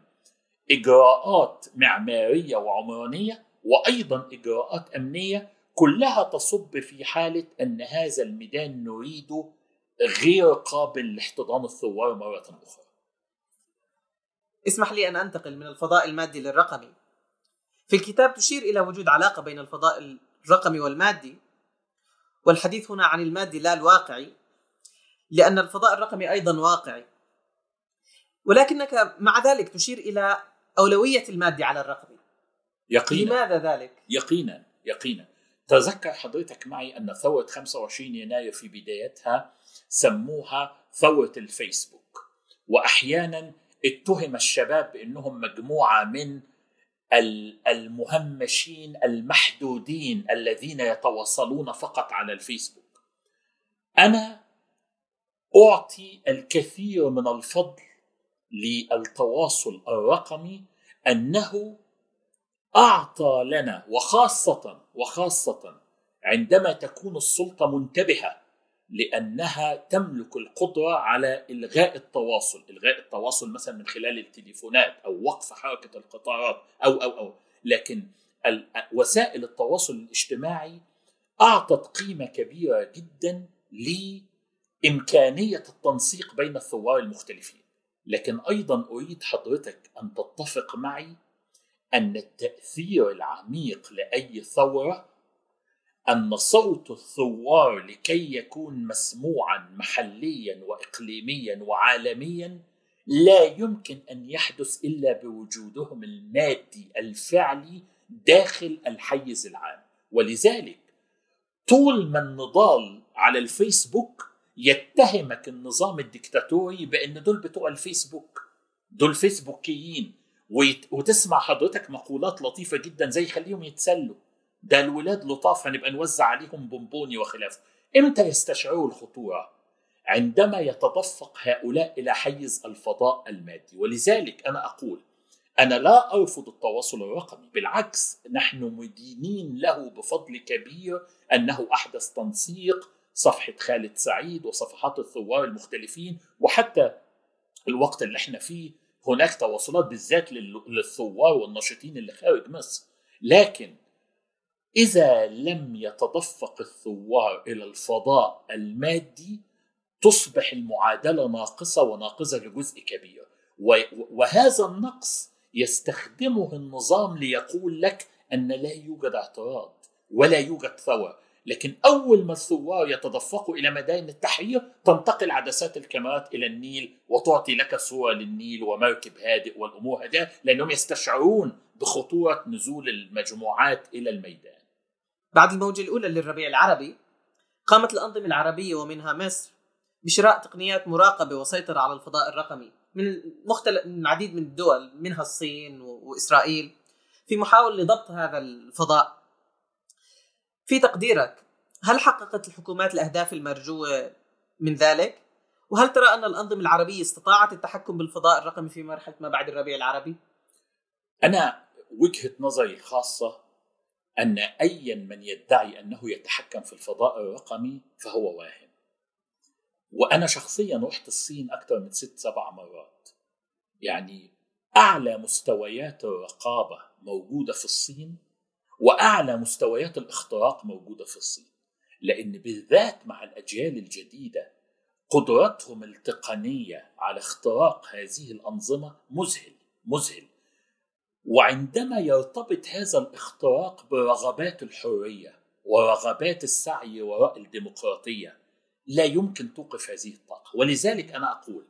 إجراءات معمارية وعمرانية وأيضا إجراءات أمنية كلها تصب في حالة أن هذا الميدان نريده غير قابل لاحتضان الثوار مرة أخرى. اسمح لي أن أنتقل من الفضاء المادي للرقمي في الكتاب تشير إلى وجود علاقة بين الفضاء الرقمي والمادي والحديث هنا عن المادي لا الواقعي لأن الفضاء الرقمي أيضا واقعي. ولكنك مع ذلك تشير إلى أولوية المادي على الرقمي. يقينا. لماذا ذلك؟ يقينا يقينا. تذكر حضرتك معي أن ثورة 25 يناير في بدايتها سموها ثورة الفيسبوك. وأحيانا اتهم الشباب بأنهم مجموعة من المهمشين المحدودين الذين يتواصلون فقط على الفيسبوك. أنا أعطي الكثير من الفضل للتواصل الرقمي أنه أعطى لنا وخاصة وخاصة عندما تكون السلطة منتبهة لأنها تملك القدرة على إلغاء التواصل، إلغاء التواصل مثلا من خلال التليفونات أو وقف حركة القطارات أو أو أو، لكن وسائل التواصل الاجتماعي أعطت قيمة كبيرة جدا لإمكانية التنسيق بين الثوار المختلفين. لكن أيضا أريد حضرتك أن تتفق معي أن التأثير العميق لأي ثورة أن صوت الثوار لكي يكون مسموعا محليا واقليميا وعالميا لا يمكن أن يحدث إلا بوجودهم المادي الفعلي داخل الحيز العام. ولذلك طول ما النضال على الفيسبوك يتهمك النظام الدكتاتوري بأن دول بتوع الفيسبوك دول فيسبوكيين وتسمع حضرتك مقولات لطيفة جدا زي خليهم يتسلوا. ده الولاد لطاف هنبقى نوزع عليهم بونبوني وخلافه إمتى يستشعروا الخطورة؟ عندما يتدفق هؤلاء إلى حيز الفضاء المادي. ولذلك أنا أقول أنا لا أرفض التواصل الرقمي. بالعكس نحن مدينين له بفضل كبير أنه أحدث تنسيق صفحة خالد سعيد وصفحات الثوار المختلفين. وحتى الوقت اللي إحنا فيه هناك تواصلات بالذات للثوار والناشطين اللي خارج مصر. لكن إذا لم يتدفق الثوار إلى الفضاء المادي تصبح المعادلة ناقصة وناقصة لجزء كبير وهذا النقص يستخدمه النظام ليقول لك أن لا يوجد اعتراض ولا يوجد ثوره لكن أول ما الثوار يتدفقوا إلى ميدان التحرير تنتقل عدسات الكاميرات إلى النيل وتعطي لك صورة للنيل ومركب هادئ والأمور هادئه لأنهم يستشعرون بخطورة نزول المجموعات إلى الميدان. بعد الموجة الأولى للربيع العربي قامت الأنظمة العربية ومنها مصر بشراء تقنيات مراقبة وسيطرة على الفضاء الرقمي من مختلف من العديد من الدول منها الصين وإسرائيل في محاولة لضبط هذا الفضاء في تقديرك هل حققت الحكومات الأهداف المرجوة من ذلك؟ وهل ترى أن الأنظمة العربية استطاعت التحكم بالفضاء الرقمي في مرحلة ما بعد الربيع العربي؟ أنا وجهة نظري خاصة أن ايا من يدعي أنه يتحكم في الفضاء الرقمي فهو واهم. وأنا شخصيا رحت الصين أكثر من ست سبع مرات. يعني أعلى مستويات الرقابة موجودة في الصين وأعلى مستويات الاختراق موجودة في الصين لأن بالذات مع الأجيال الجديدة قدرتهم التقنية على اختراق هذه الأنظمة مذهل مذهل وعندما يرتبط هذا الاختراق برغبات الحرية ورغبات السعي وراء الديمقراطية لا يمكن توقف هذه الطاقة. ولذلك أنا أقول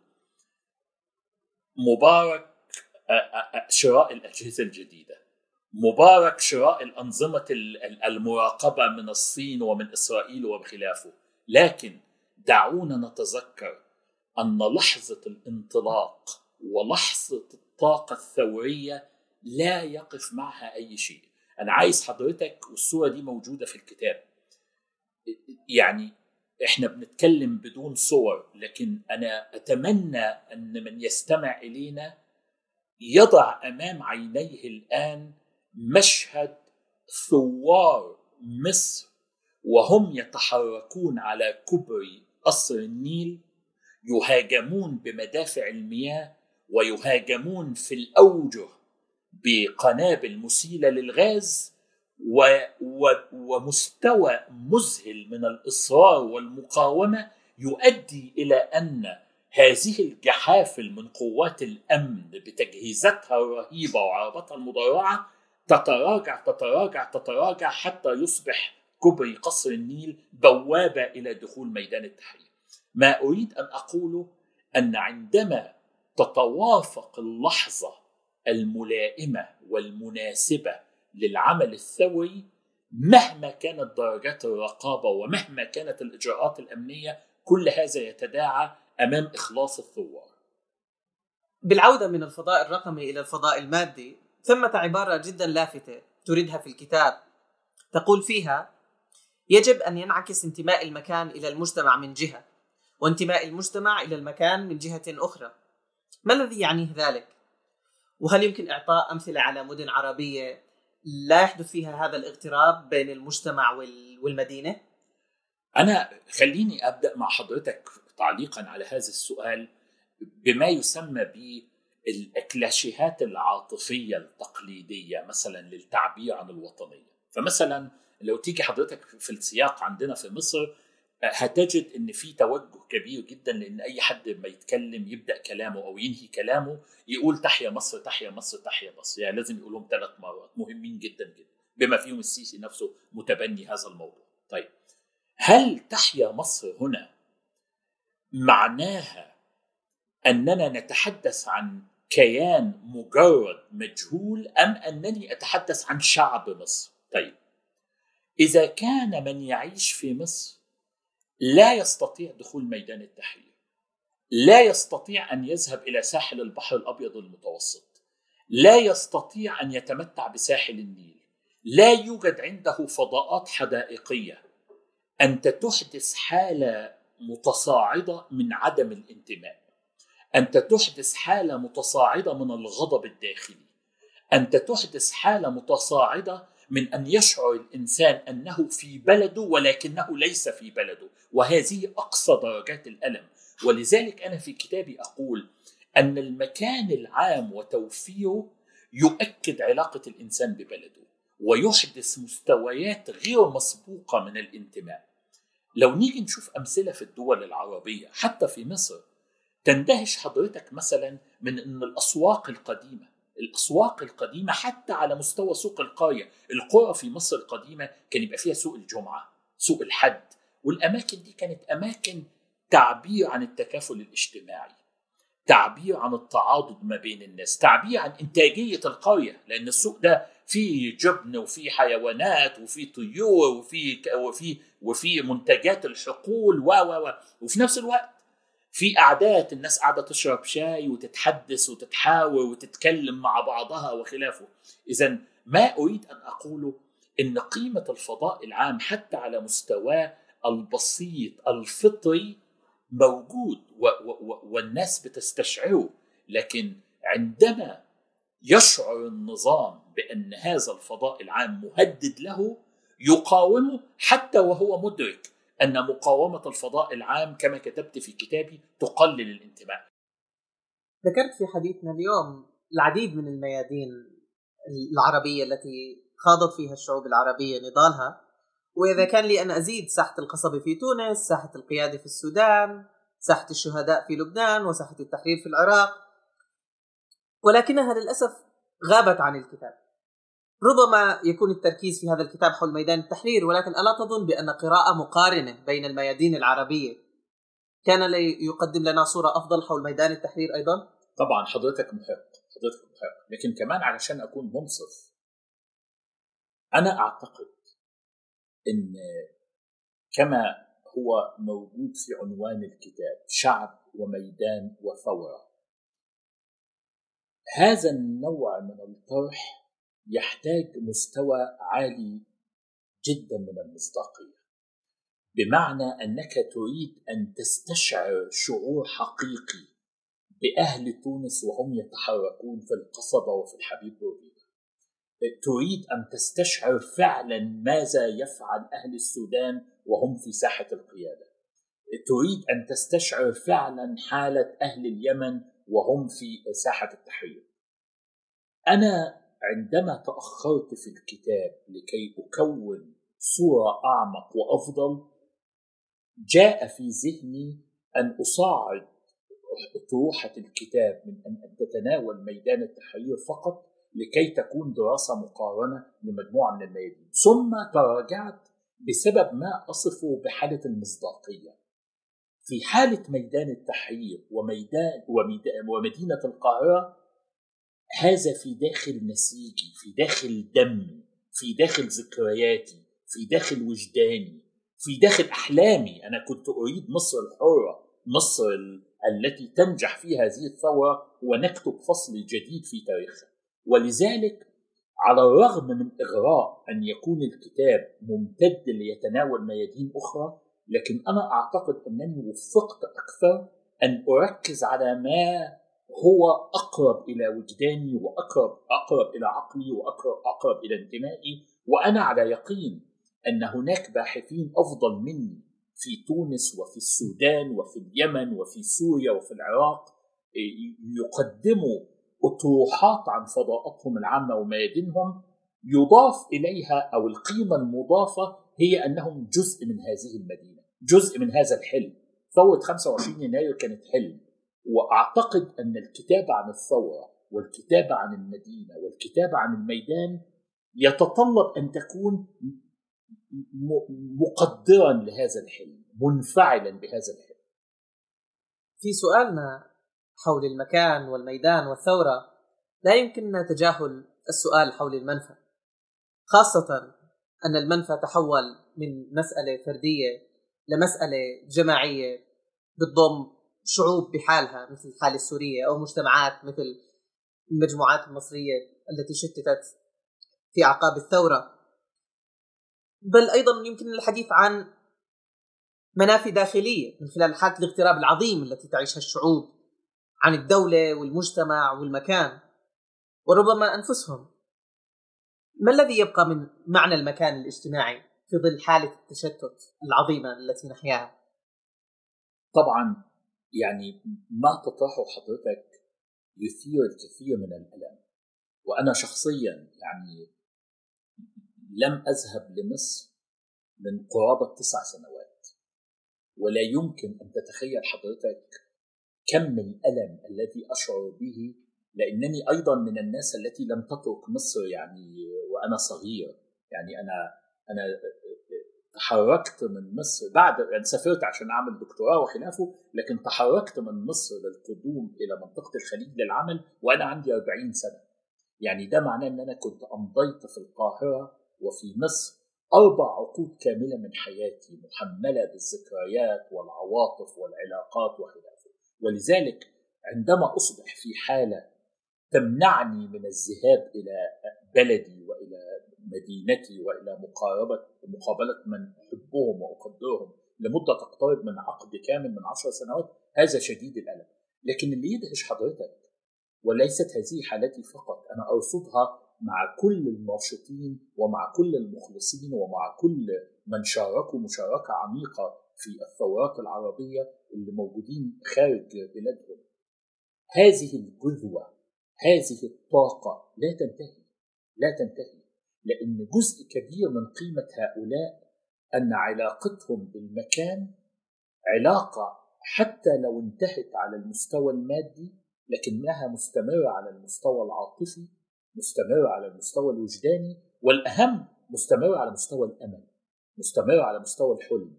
مبارك شراء الأجهزة الجديدة مبارك شراء الأنظمة المراقبة من الصين ومن إسرائيل وبخلافه. لكن دعونا نتذكر أن لحظة الانطلاق ولحظة الطاقة الثورية لا يقف معها أي شيء. أنا عايز حضرتك والصورة دي موجودة في الكتاب. يعني إحنا بنتكلم بدون صور لكن أنا أتمنى أن من يستمع إلينا يضع أمام عينيه الآن مشهد ثوار مصر وهم يتحركون على كبري قصر النيل يهاجمون بمدافع المياه ويهاجمون في الأوجه بقنابل مسيله للغاز و و ومستوى مذهل من الإصرار والمقاومة يؤدي إلى أن هذه الجحافل من قوات الأمن بتجهيزاتها الرهيبة وعرباتها المدرعه تتراجع تتراجع تتراجع حتى يصبح كبري قصر النيل بوابة إلى دخول ميدان التحرير. ما أريد أن أقوله أن عندما تتوافق اللحظة الملائمة والمناسبة للعمل الثوري مهما كانت درجات الرقابة ومهما كانت الإجراءات الأمنية كل هذا يتداعى أمام إخلاص الثوار. بالعودة من الفضاء الرقمي إلى الفضاء المادي ثمة عبارة جدا لافتة تردها في الكتاب تقول فيها يجب أن ينعكس انتماء المكان إلى المجتمع من جهة وانتماء المجتمع إلى المكان من جهة أخرى ما الذي يعنيه ذلك؟ وهل يمكن إعطاء أمثلة على مدن عربية لا يحدث فيها هذا الاغتراب بين المجتمع والمدينة؟ أنا خليني أبدأ مع حضرتك تعليقا على هذا السؤال بما يسمى بالكلاشيهات العاطفية التقليدية مثلا للتعبير عن الوطنية فمثلا لو تيجي حضرتك في السياق عندنا في مصر هتجد إن في توجه كبير جدا لإن أي حد ما يتكلم يبدأ كلامه أو ينهي كلامه يقول تحيا مصر تحيا مصر تحيا مصر. يعني لازم يقولهم ثلاث مرات. مهمين جدا جدا. بما فيهم السيسي نفسه متبني هذا الموضوع. طيب هل تحيا مصر هنا معناها أننا نتحدث عن كيان مجرد مجهول أم أنني أتحدث عن شعب مصر؟ طيب إذا كان من يعيش في مصر لا يستطيع دخول ميدان التحرير. لا يستطيع أن يذهب إلى ساحل البحر الأبيض المتوسط. لا يستطيع أن يتمتع بساحل النيل. لا يوجد عنده فضاءات حدائقية. أنت تحدث حالة متصاعدة من عدم الانتماء. أنت تحدث حالة متصاعدة من الغضب الداخلي. أنت تحدث حالة متصاعدة من أن يشعر الإنسان أنه في بلده ولكنه ليس في بلده وهذه أقصى درجات الألم. ولذلك أنا في كتابي أقول أن المكان العام وتوفيره يؤكد علاقة الإنسان ببلده ويحدث مستويات غير مسبوقة من الانتماء. لو نيجي نشوف أمثلة في الدول العربية حتى في مصر تندهش حضرتك مثلا من إن الأسواق القديمة الأسواق القديمة حتى على مستوى سوق القريه القرى في مصر القديمة كان يبقى فيها سوق الجمعة سوق الحد والأماكن دي كانت أماكن تعبير عن التكافل الاجتماعي تعبير عن التعاضد ما بين الناس تعبير عن إنتاجية القريه لأن السوق ده فيه جبن وفيه حيوانات وفيه طيور وفيه وفيه وفيه منتجات الحقول و و وفي نفس الوقت في قعدات الناس قاعدة تشرب شاي وتتحدث وتتحاور وتتكلم مع بعضها وخلافه. اذا ما أريد أن اقوله إن قيمة الفضاء العام حتى على مستواه البسيط الفطري موجود و و والناس بتستشعره لكن عندما يشعر النظام بأن هذا الفضاء العام مهدد له يقاومه حتى وهو مدرك. أن مقاومة الفضاء العام كما كتبت في كتابي تقلل الانتماء. ذكرت في حديثنا اليوم العديد من الميادين العربية التي خاضت فيها الشعوب العربية نضالها وإذا كان لي أن أزيد ساحة القصبة في تونس، ساحة القيادة في السودان، ساحة الشهداء في لبنان وساحة التحرير في العراق ولكنها للأسف غابت عن الكتاب. ربما يكون التركيز في هذا الكتاب حول ميدان التحرير ولكن ألا تظن بأن قراءة مقارنة بين الميادين العربية كان يقدم لنا صورة أفضل حول ميدان التحرير أيضا؟ طبعا حضرتك محق حضرتك محق لكن كمان علشان أكون منصف أنا أعتقد إن كما هو موجود في عنوان الكتاب شعب وميدان وثورة هذا النوع من الطرح يحتاج مستوى عالي جدا من المصداقية. بمعنى أنك تريد أن تستشعر شعور حقيقي بأهل تونس وهم يتحركون في القصبة وفي الحبيب بورقيبه تريد أن تستشعر فعلا ماذا يفعل أهل السودان وهم في ساحة القيادة. تريد أن تستشعر فعلا حالة أهل اليمن وهم في ساحة التحرير. أنا عندما تأخرت في الكتاب لكي أكون صورة أعمق وأفضل جاء في ذهني أن أصعد طروحة الكتاب من أن تتناول ميدان التحرير فقط لكي تكون دراسة مقارنة لمجموعة من الميادين. ثم تراجعت بسبب ما أصفه بحالة المصداقية. في حالة ميدان التحرير وميدان ومدينة القاهرة هذا في داخل نسيجي في داخل دمي في داخل ذكرياتي في داخل وجداني في داخل أحلامي. أنا كنت اريد مصر الحرة مصر التي تنجح في هذه الثورة ونكتب فصل جديد في تاريخها. ولذلك على الرغم من إغراء أن يكون الكتاب ممتد ليتناول ميادين أخرى لكن أنا أعتقد أنني وفقت أكثر أن أركز على ما هو أقرب إلى وجداني وأقرب أقرب إلى عقلي وأقرب أقرب إلى انتمائي وأنا على يقين أن هناك باحثين أفضل مني في تونس وفي السودان وفي اليمن وفي سوريا وفي العراق يقدموا أطروحات عن فضاءاتهم العامة وميادينهم يضاف إليها أو القيمة المضافة هي أنهم جزء من هذه المدينة جزء من هذا الحلم. ثورة 25 يناير كانت حلم. وأعتقد أن الكتابة عن الثورة والكتابة عن المدينة والكتابة عن الميدان يتطلب أن تكون مقدرا لهذا الحلم منفعلا بهذا الحلم. في سؤالنا حول المكان والميدان والثورة لا يمكننا تجاهل السؤال حول المنفى خاصة أن المنفى تحول من مسألة فردية لمسألة جماعية بتضم شعوب بحالها مثل الحالة السورية أو مجتمعات مثل المجموعات المصرية التي شتتت في أعقاب الثورة. بل أيضا يمكن الحديث عن منافي داخلية من خلال حالة الاغتراب العظيم التي تعيشها الشعوب عن الدولة والمجتمع والمكان وربما أنفسهم. ما الذي يبقى من معنى المكان الاجتماعي في ظل حالة التشتت العظيمة التي نحياها؟ طبعا يعني ما تطرحه حضرتك يثير الكثير من الألم. وأنا شخصيا يعني لم أذهب لمصر من قرابة تسع سنوات. ولا يمكن أن تتخيل حضرتك كم الألم الذي أشعر به لأنني أيضا من الناس التي لم تترك مصر يعني وأنا صغير. يعني أنا أنا تحركت من مصر بعد يعني سافرت عشان أعمل دكتوراه وخلافه لكن تحركت من مصر للقدوم إلى منطقة الخليج للعمل وأنا عندي 40 سنة. يعني ده معناه إن أنا كنت أمضيت في القاهرة وفي مصر أربع عقود كاملة من حياتي محملة بالذكريات والعواطف والعلاقات وخلافه. ولذلك عندما أصبح في حالة تمنعني من الذهاب إلى بلدي وإلى مدينتي وإلى مقاربه مقابلة من أحبهم واقدرهم لمدة تقترب من عقد كامل من عشر سنوات هذا شديد الألم. لكن اللي يدهش حضرتك وليست هذه حالتي فقط أنا أرصدها مع كل الناشطين ومع كل المخلصين ومع كل من شاركوا مشاركة عميقة في الثورات العربية اللي موجودين خارج بلادهم. هذه الجذوة هذه الطاقة لا تنتهي لا تنتهي. لأن جزء كبير من قيمة هؤلاء أن علاقتهم بالمكان علاقة حتى لو انتهت على المستوى المادي لكنها مستمرة على المستوى العاطفي مستمرة على المستوى الوجداني والأهم مستمرة على مستوى الأمل مستمرة على مستوى الحلم.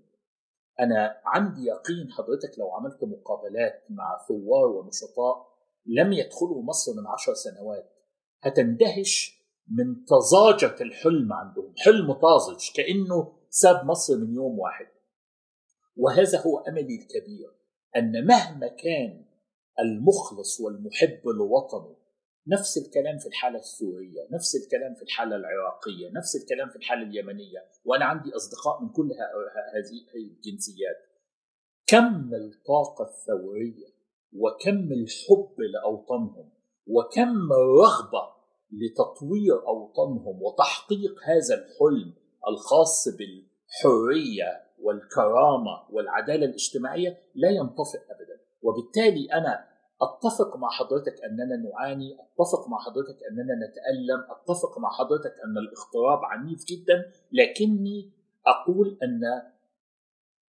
أنا عندي يقين حضرتك لو عملت مقابلات مع ثوار ونشطاء لم يدخلوا مصر من عشر سنوات هتندهش من طزاجة الحلم عندهم. حلم طازج كأنه ساب مصر من يوم واحد. وهذا هو أملي الكبير أن مهما كان المخلص والمحب لوطنه نفس الكلام في الحالة السورية نفس الكلام في الحالة العراقية نفس الكلام في الحالة اليمنية وأنا عندي أصدقاء من كل هذه الجنسيات. كم الطاقة الثورية وكم الحب لأوطانهم وكم الرغبة لتطوير أوطانهم وتحقيق هذا الحلم الخاص بالحرية والكرامة والعدالة الاجتماعية لا ينطفئ ابدا. وبالتالي أنا أتفق مع حضرتك أننا نعاني أتفق مع حضرتك أننا نتألم أتفق مع حضرتك أن الاغتراب عنيف جدا لكني أقول أن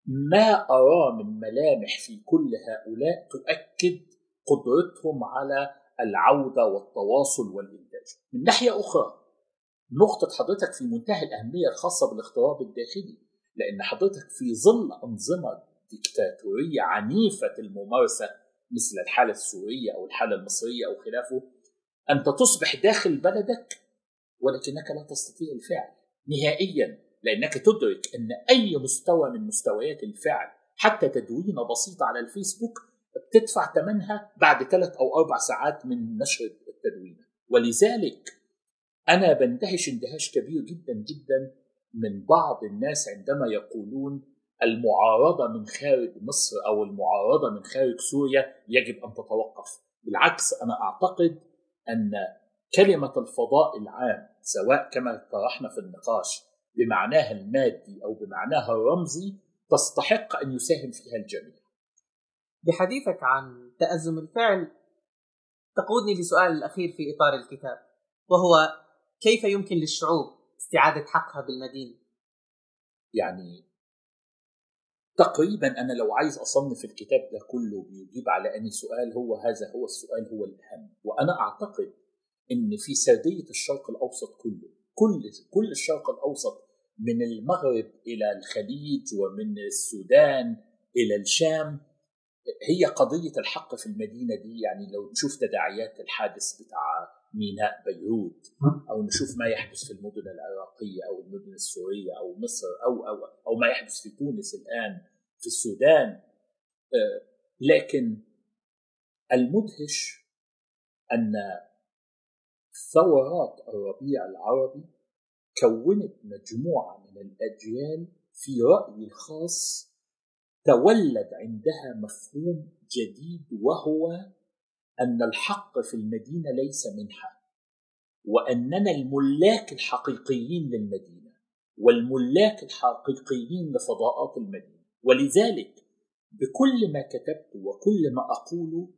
ما اراه من ملامح في كل هؤلاء تؤكد قدرتهم على العودة والتواصل والإنتاج. من ناحية أخرى نقطة حضرتك في منتهى الأهمية الخاصة بالاغتراب الداخلي لأن حضرتك في ظل أنظمة ديكتاتورية عنيفة الممارسة مثل الحالة السورية أو الحالة المصرية أو خلافه أنت تصبح داخل بلدك ولكنك لا تستطيع الفعل نهائيا لأنك تدرك أن أي مستوى من مستويات الفعل حتى تدوينة بسيطة على الفيسبوك بتدفع ثمنها بعد ثلاث أو أربع ساعات من نشر التدوين ولذلك أنا بندهش اندهاش كبير جدا جدا من بعض الناس عندما يقولون المعارضة من خارج مصر أو المعارضة من خارج سوريا يجب أن تتوقف بالعكس أنا أعتقد أن كلمة الفضاء العام سواء كما طرحنا في النقاش بمعناها المادي أو بمعناها الرمزي تستحق أن يساهم فيها الجميع. بحديثك عن تأزم الفعل تقودني لسؤال الأخير في إطار الكتاب وهو كيف يمكن للشعوب استعادة حقها بالمدينة؟ يعني تقريبا أنا لو عايز أصنف الكتاب ده كله بيجيب على اني سؤال هو هذا هو السؤال هو الأهم وأنا أعتقد إن في سرديه الشرق الأوسط كله كل كل الشرق الأوسط من المغرب إلى الخليج ومن السودان إلى الشام هي قضية الحق في المدينة دي يعني لو نشوف تداعيات الحادث بتاع ميناء بيروت أو نشوف ما يحدث في المدن العراقية أو المدن السورية أو مصر أو أو أو ما يحدث في تونس الآن في السودان لكن المدهش أن ثورات الربيع العربي كونت مجموعة من الأجيال في رأيي الخاص تولد عندها مفهوم جديد وهو أن الحق في المدينة ليس منحة وأننا الملاك الحقيقيين للمدينة والملاك الحقيقيين لفضاءات المدينة. ولذلك بكل ما كتبت وكل ما اقوله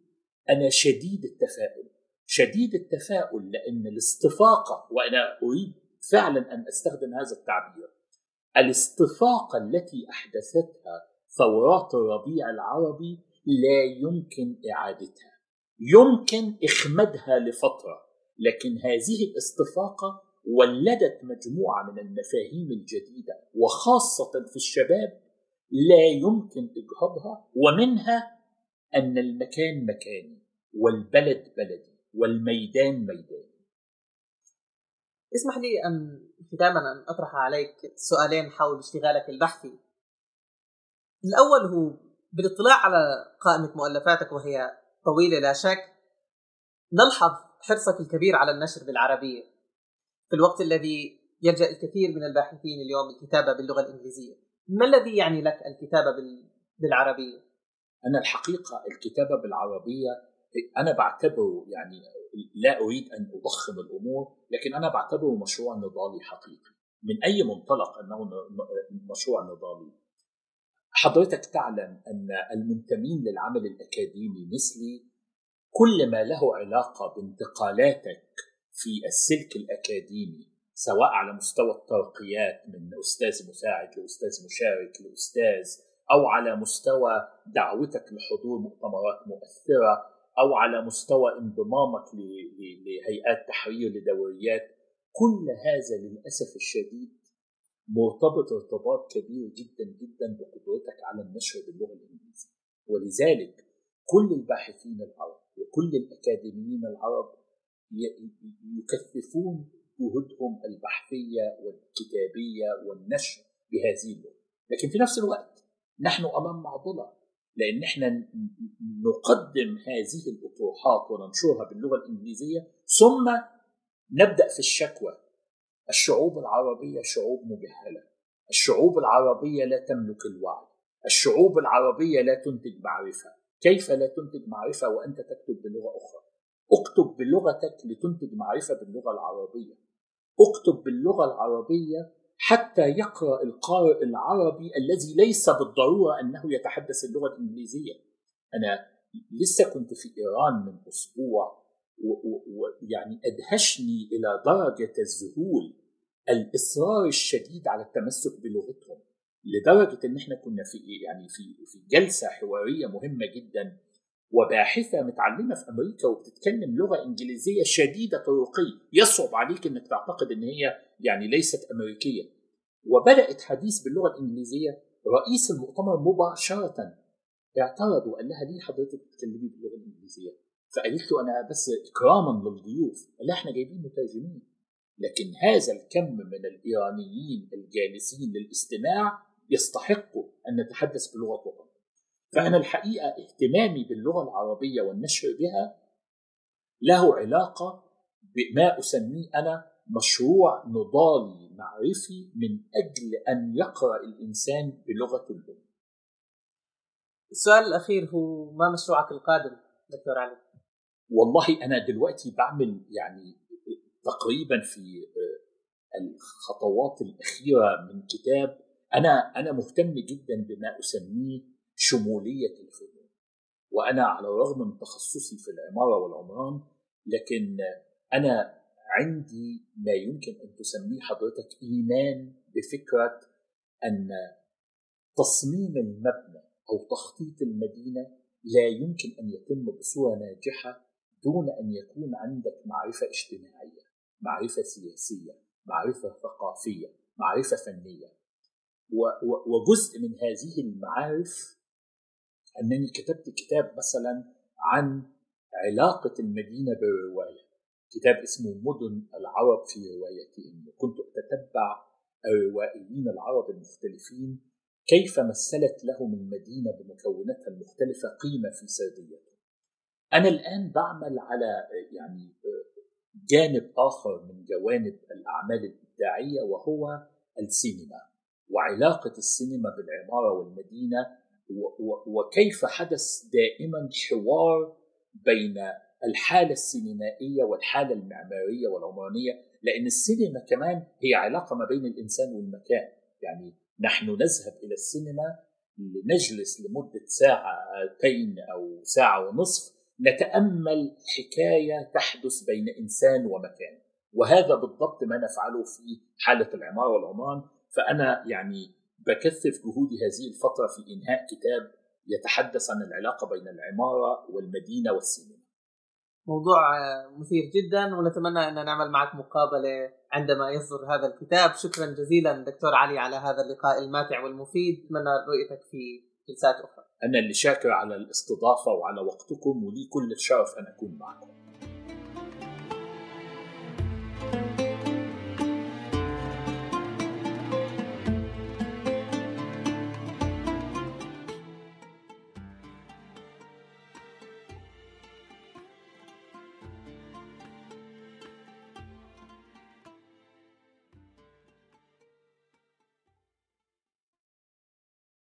أنا شديد التفاؤل. شديد التفاؤل لأن الاستفاقه وأنا أريد فعلا أن أستخدم هذا التعبير الاستفاقه التي أحدثتها ثورات الربيع العربي لا يمكن إعادتها. يمكن إخمادها لفترة لكن هذه الاستفاقة ولدت مجموعة من المفاهيم الجديدة وخاصة في الشباب لا يمكن إجهاضها ومنها أن المكان مكاني والبلد بلدي والميدان ميداني. اسمح لي أن ختاما أن أطرح عليك سؤالين حول اشتغالك البحثي. الأول هو بالاطلاع على قائمة مؤلفاتك وهي طويلة لا شك نلحظ حرصك الكبير على النشر بالعربية. في الوقت الذي يلجأ الكثير من الباحثين اليوم الكتابة باللغة الإنجليزية. ما الذي يعني لك الكتابة بالعربية؟ أنا الحقيقة الكتابة بالعربية أنا بعتبره يعني لا أريد أن أضخم الأمور لكن أنا بعتبره مشروع نضالي حقيقي. من أي منطلق أنه مشروع نضالي؟ حضرتك تعلم أن المنتمين للعمل الأكاديمي مثلي كل ما له علاقة بانتقالاتك في السلك الأكاديمي سواء على مستوى الترقيات من أستاذ مساعد لأستاذ مشارك لأستاذ أو على مستوى دعوتك لحضور مؤتمرات مؤثرة أو على مستوى انضمامك لهيئات تحرير لدوريات كل هذا للأسف الشديد مرتبط ارتباط كبير جدا جدا بقدرتك على النشر باللغة الإنجليزية. ولذلك كل الباحثين العرب وكل الأكاديميين العرب يكثفون جهودهم البحثية والكتابية والنشر بهذه اللغة. لكن في نفس الوقت نحن أمام معضلة لأن إحنا نقدم هذه الأطروحات وننشرها باللغة الإنجليزية ثم نبدأ في الشكوى الشعوب العربية شعوب مجهله الشعوب العربية لا تملك الوعي الشعوب العربية لا تنتج معرفة. كيف لا تنتج معرفة وأنت تكتب بلغة أخرى؟ أكتب بلغتك لتنتج معرفة باللغة العربية. أكتب باللغة العربية حتى يقرأ القارئ العربي الذي ليس بالضرورة أنه يتحدث اللغة الإنجليزية. أنا لسه كنت في إيران من أسبوع. ويعني أدهشني إلى درجة الذهول الإصرار الشديد على التمسك بلغتهم لدرجة إن إحنا كنا في يعني في في جلسة حوارية مهمة جدا وباحثة متعلمة في أمريكا وبتتكلم لغة إنجليزية شديدة الرقي يصعب عليك إنك تعتقد إن هي يعني ليست أمريكية. وبدأت حديث باللغة الإنجليزية رئيس المؤتمر مباشرة اعترض وقال لها ليه حضرتك بتتكلمي باللغة الإنجليزية؟ فقالت له أنا بس اكراما للضيوف لها إحنا جايبين مترجمين. لكن هذا الكم من الإيرانيين الجالسين للاستماع يستحقوا أن نتحدث بلغه وطن فأنا الحقيقة اهتمامي باللغة العربية والنشر بها له علاقة بما أسميه أنا مشروع نضالي معرفي من أجل أن يقرأ الإنسان بلغة الأم. السؤال الأخير هو ما مشروعك القادم دكتور علي؟ والله أنا دلوقتي بعمل يعني تقريبا في الخطوات الأخيرة من كتاب أنا أنا مهتم جدا بما أسميه شمولية الفنون. وأنا على الرغم من تخصصي في العمارة والعمران لكن أنا عندي ما يمكن أن تسميه حضرتك إيمان بفكرة أن تصميم المبنى أو تخطيط المدينة لا يمكن أن يتم بصورة ناجحة دون أن يكون عندك معرفة اجتماعية معرفة سياسية معرفة ثقافية معرفة فنية. وجزء من هذه المعارف أنني كتبت كتاب مثلا عن علاقة المدينة بالرواية. كتاب اسمه مدن العرب في روايتهم وكنت أتتبع الروائيين العرب المختلفين كيف مثلت لهم المدينة بمكوناتها المختلفة قيمة في سرديتهم أنا الآن بعمل على يعني جانب آخر من جوانب الأعمال الإبداعية وهو السينما وعلاقة السينما بالعمارة والمدينة وكيف حدث دائما حوار بين الحالة السينمائية والحالة المعمارية والعمرانية لأن السينما كمان هي علاقة ما بين الإنسان والمكان. يعني نحن نذهب إلى السينما لنجلس لمدة ساعتين أو ساعة ونصف نتأمل حكاية تحدث بين إنسان ومكان. وهذا بالضبط ما نفعله في حالة العمارة والعمران. فأنا يعني بكثف جهودي هذه الفترة في إنهاء كتاب يتحدث عن العلاقة بين العمارة والمدينة والسينما. موضوع مثير جدا ونتمنى أن نعمل معك مقابلة عندما يصدر هذا الكتاب، شكرا جزيلا دكتور علي على هذا اللقاء الماتع والمفيد، اتمنى رؤيتك في جلسات أخرى. أنا اللي شاكر على الاستضافة وعلى وقتكم ولي كل الشرف أن أكون معكم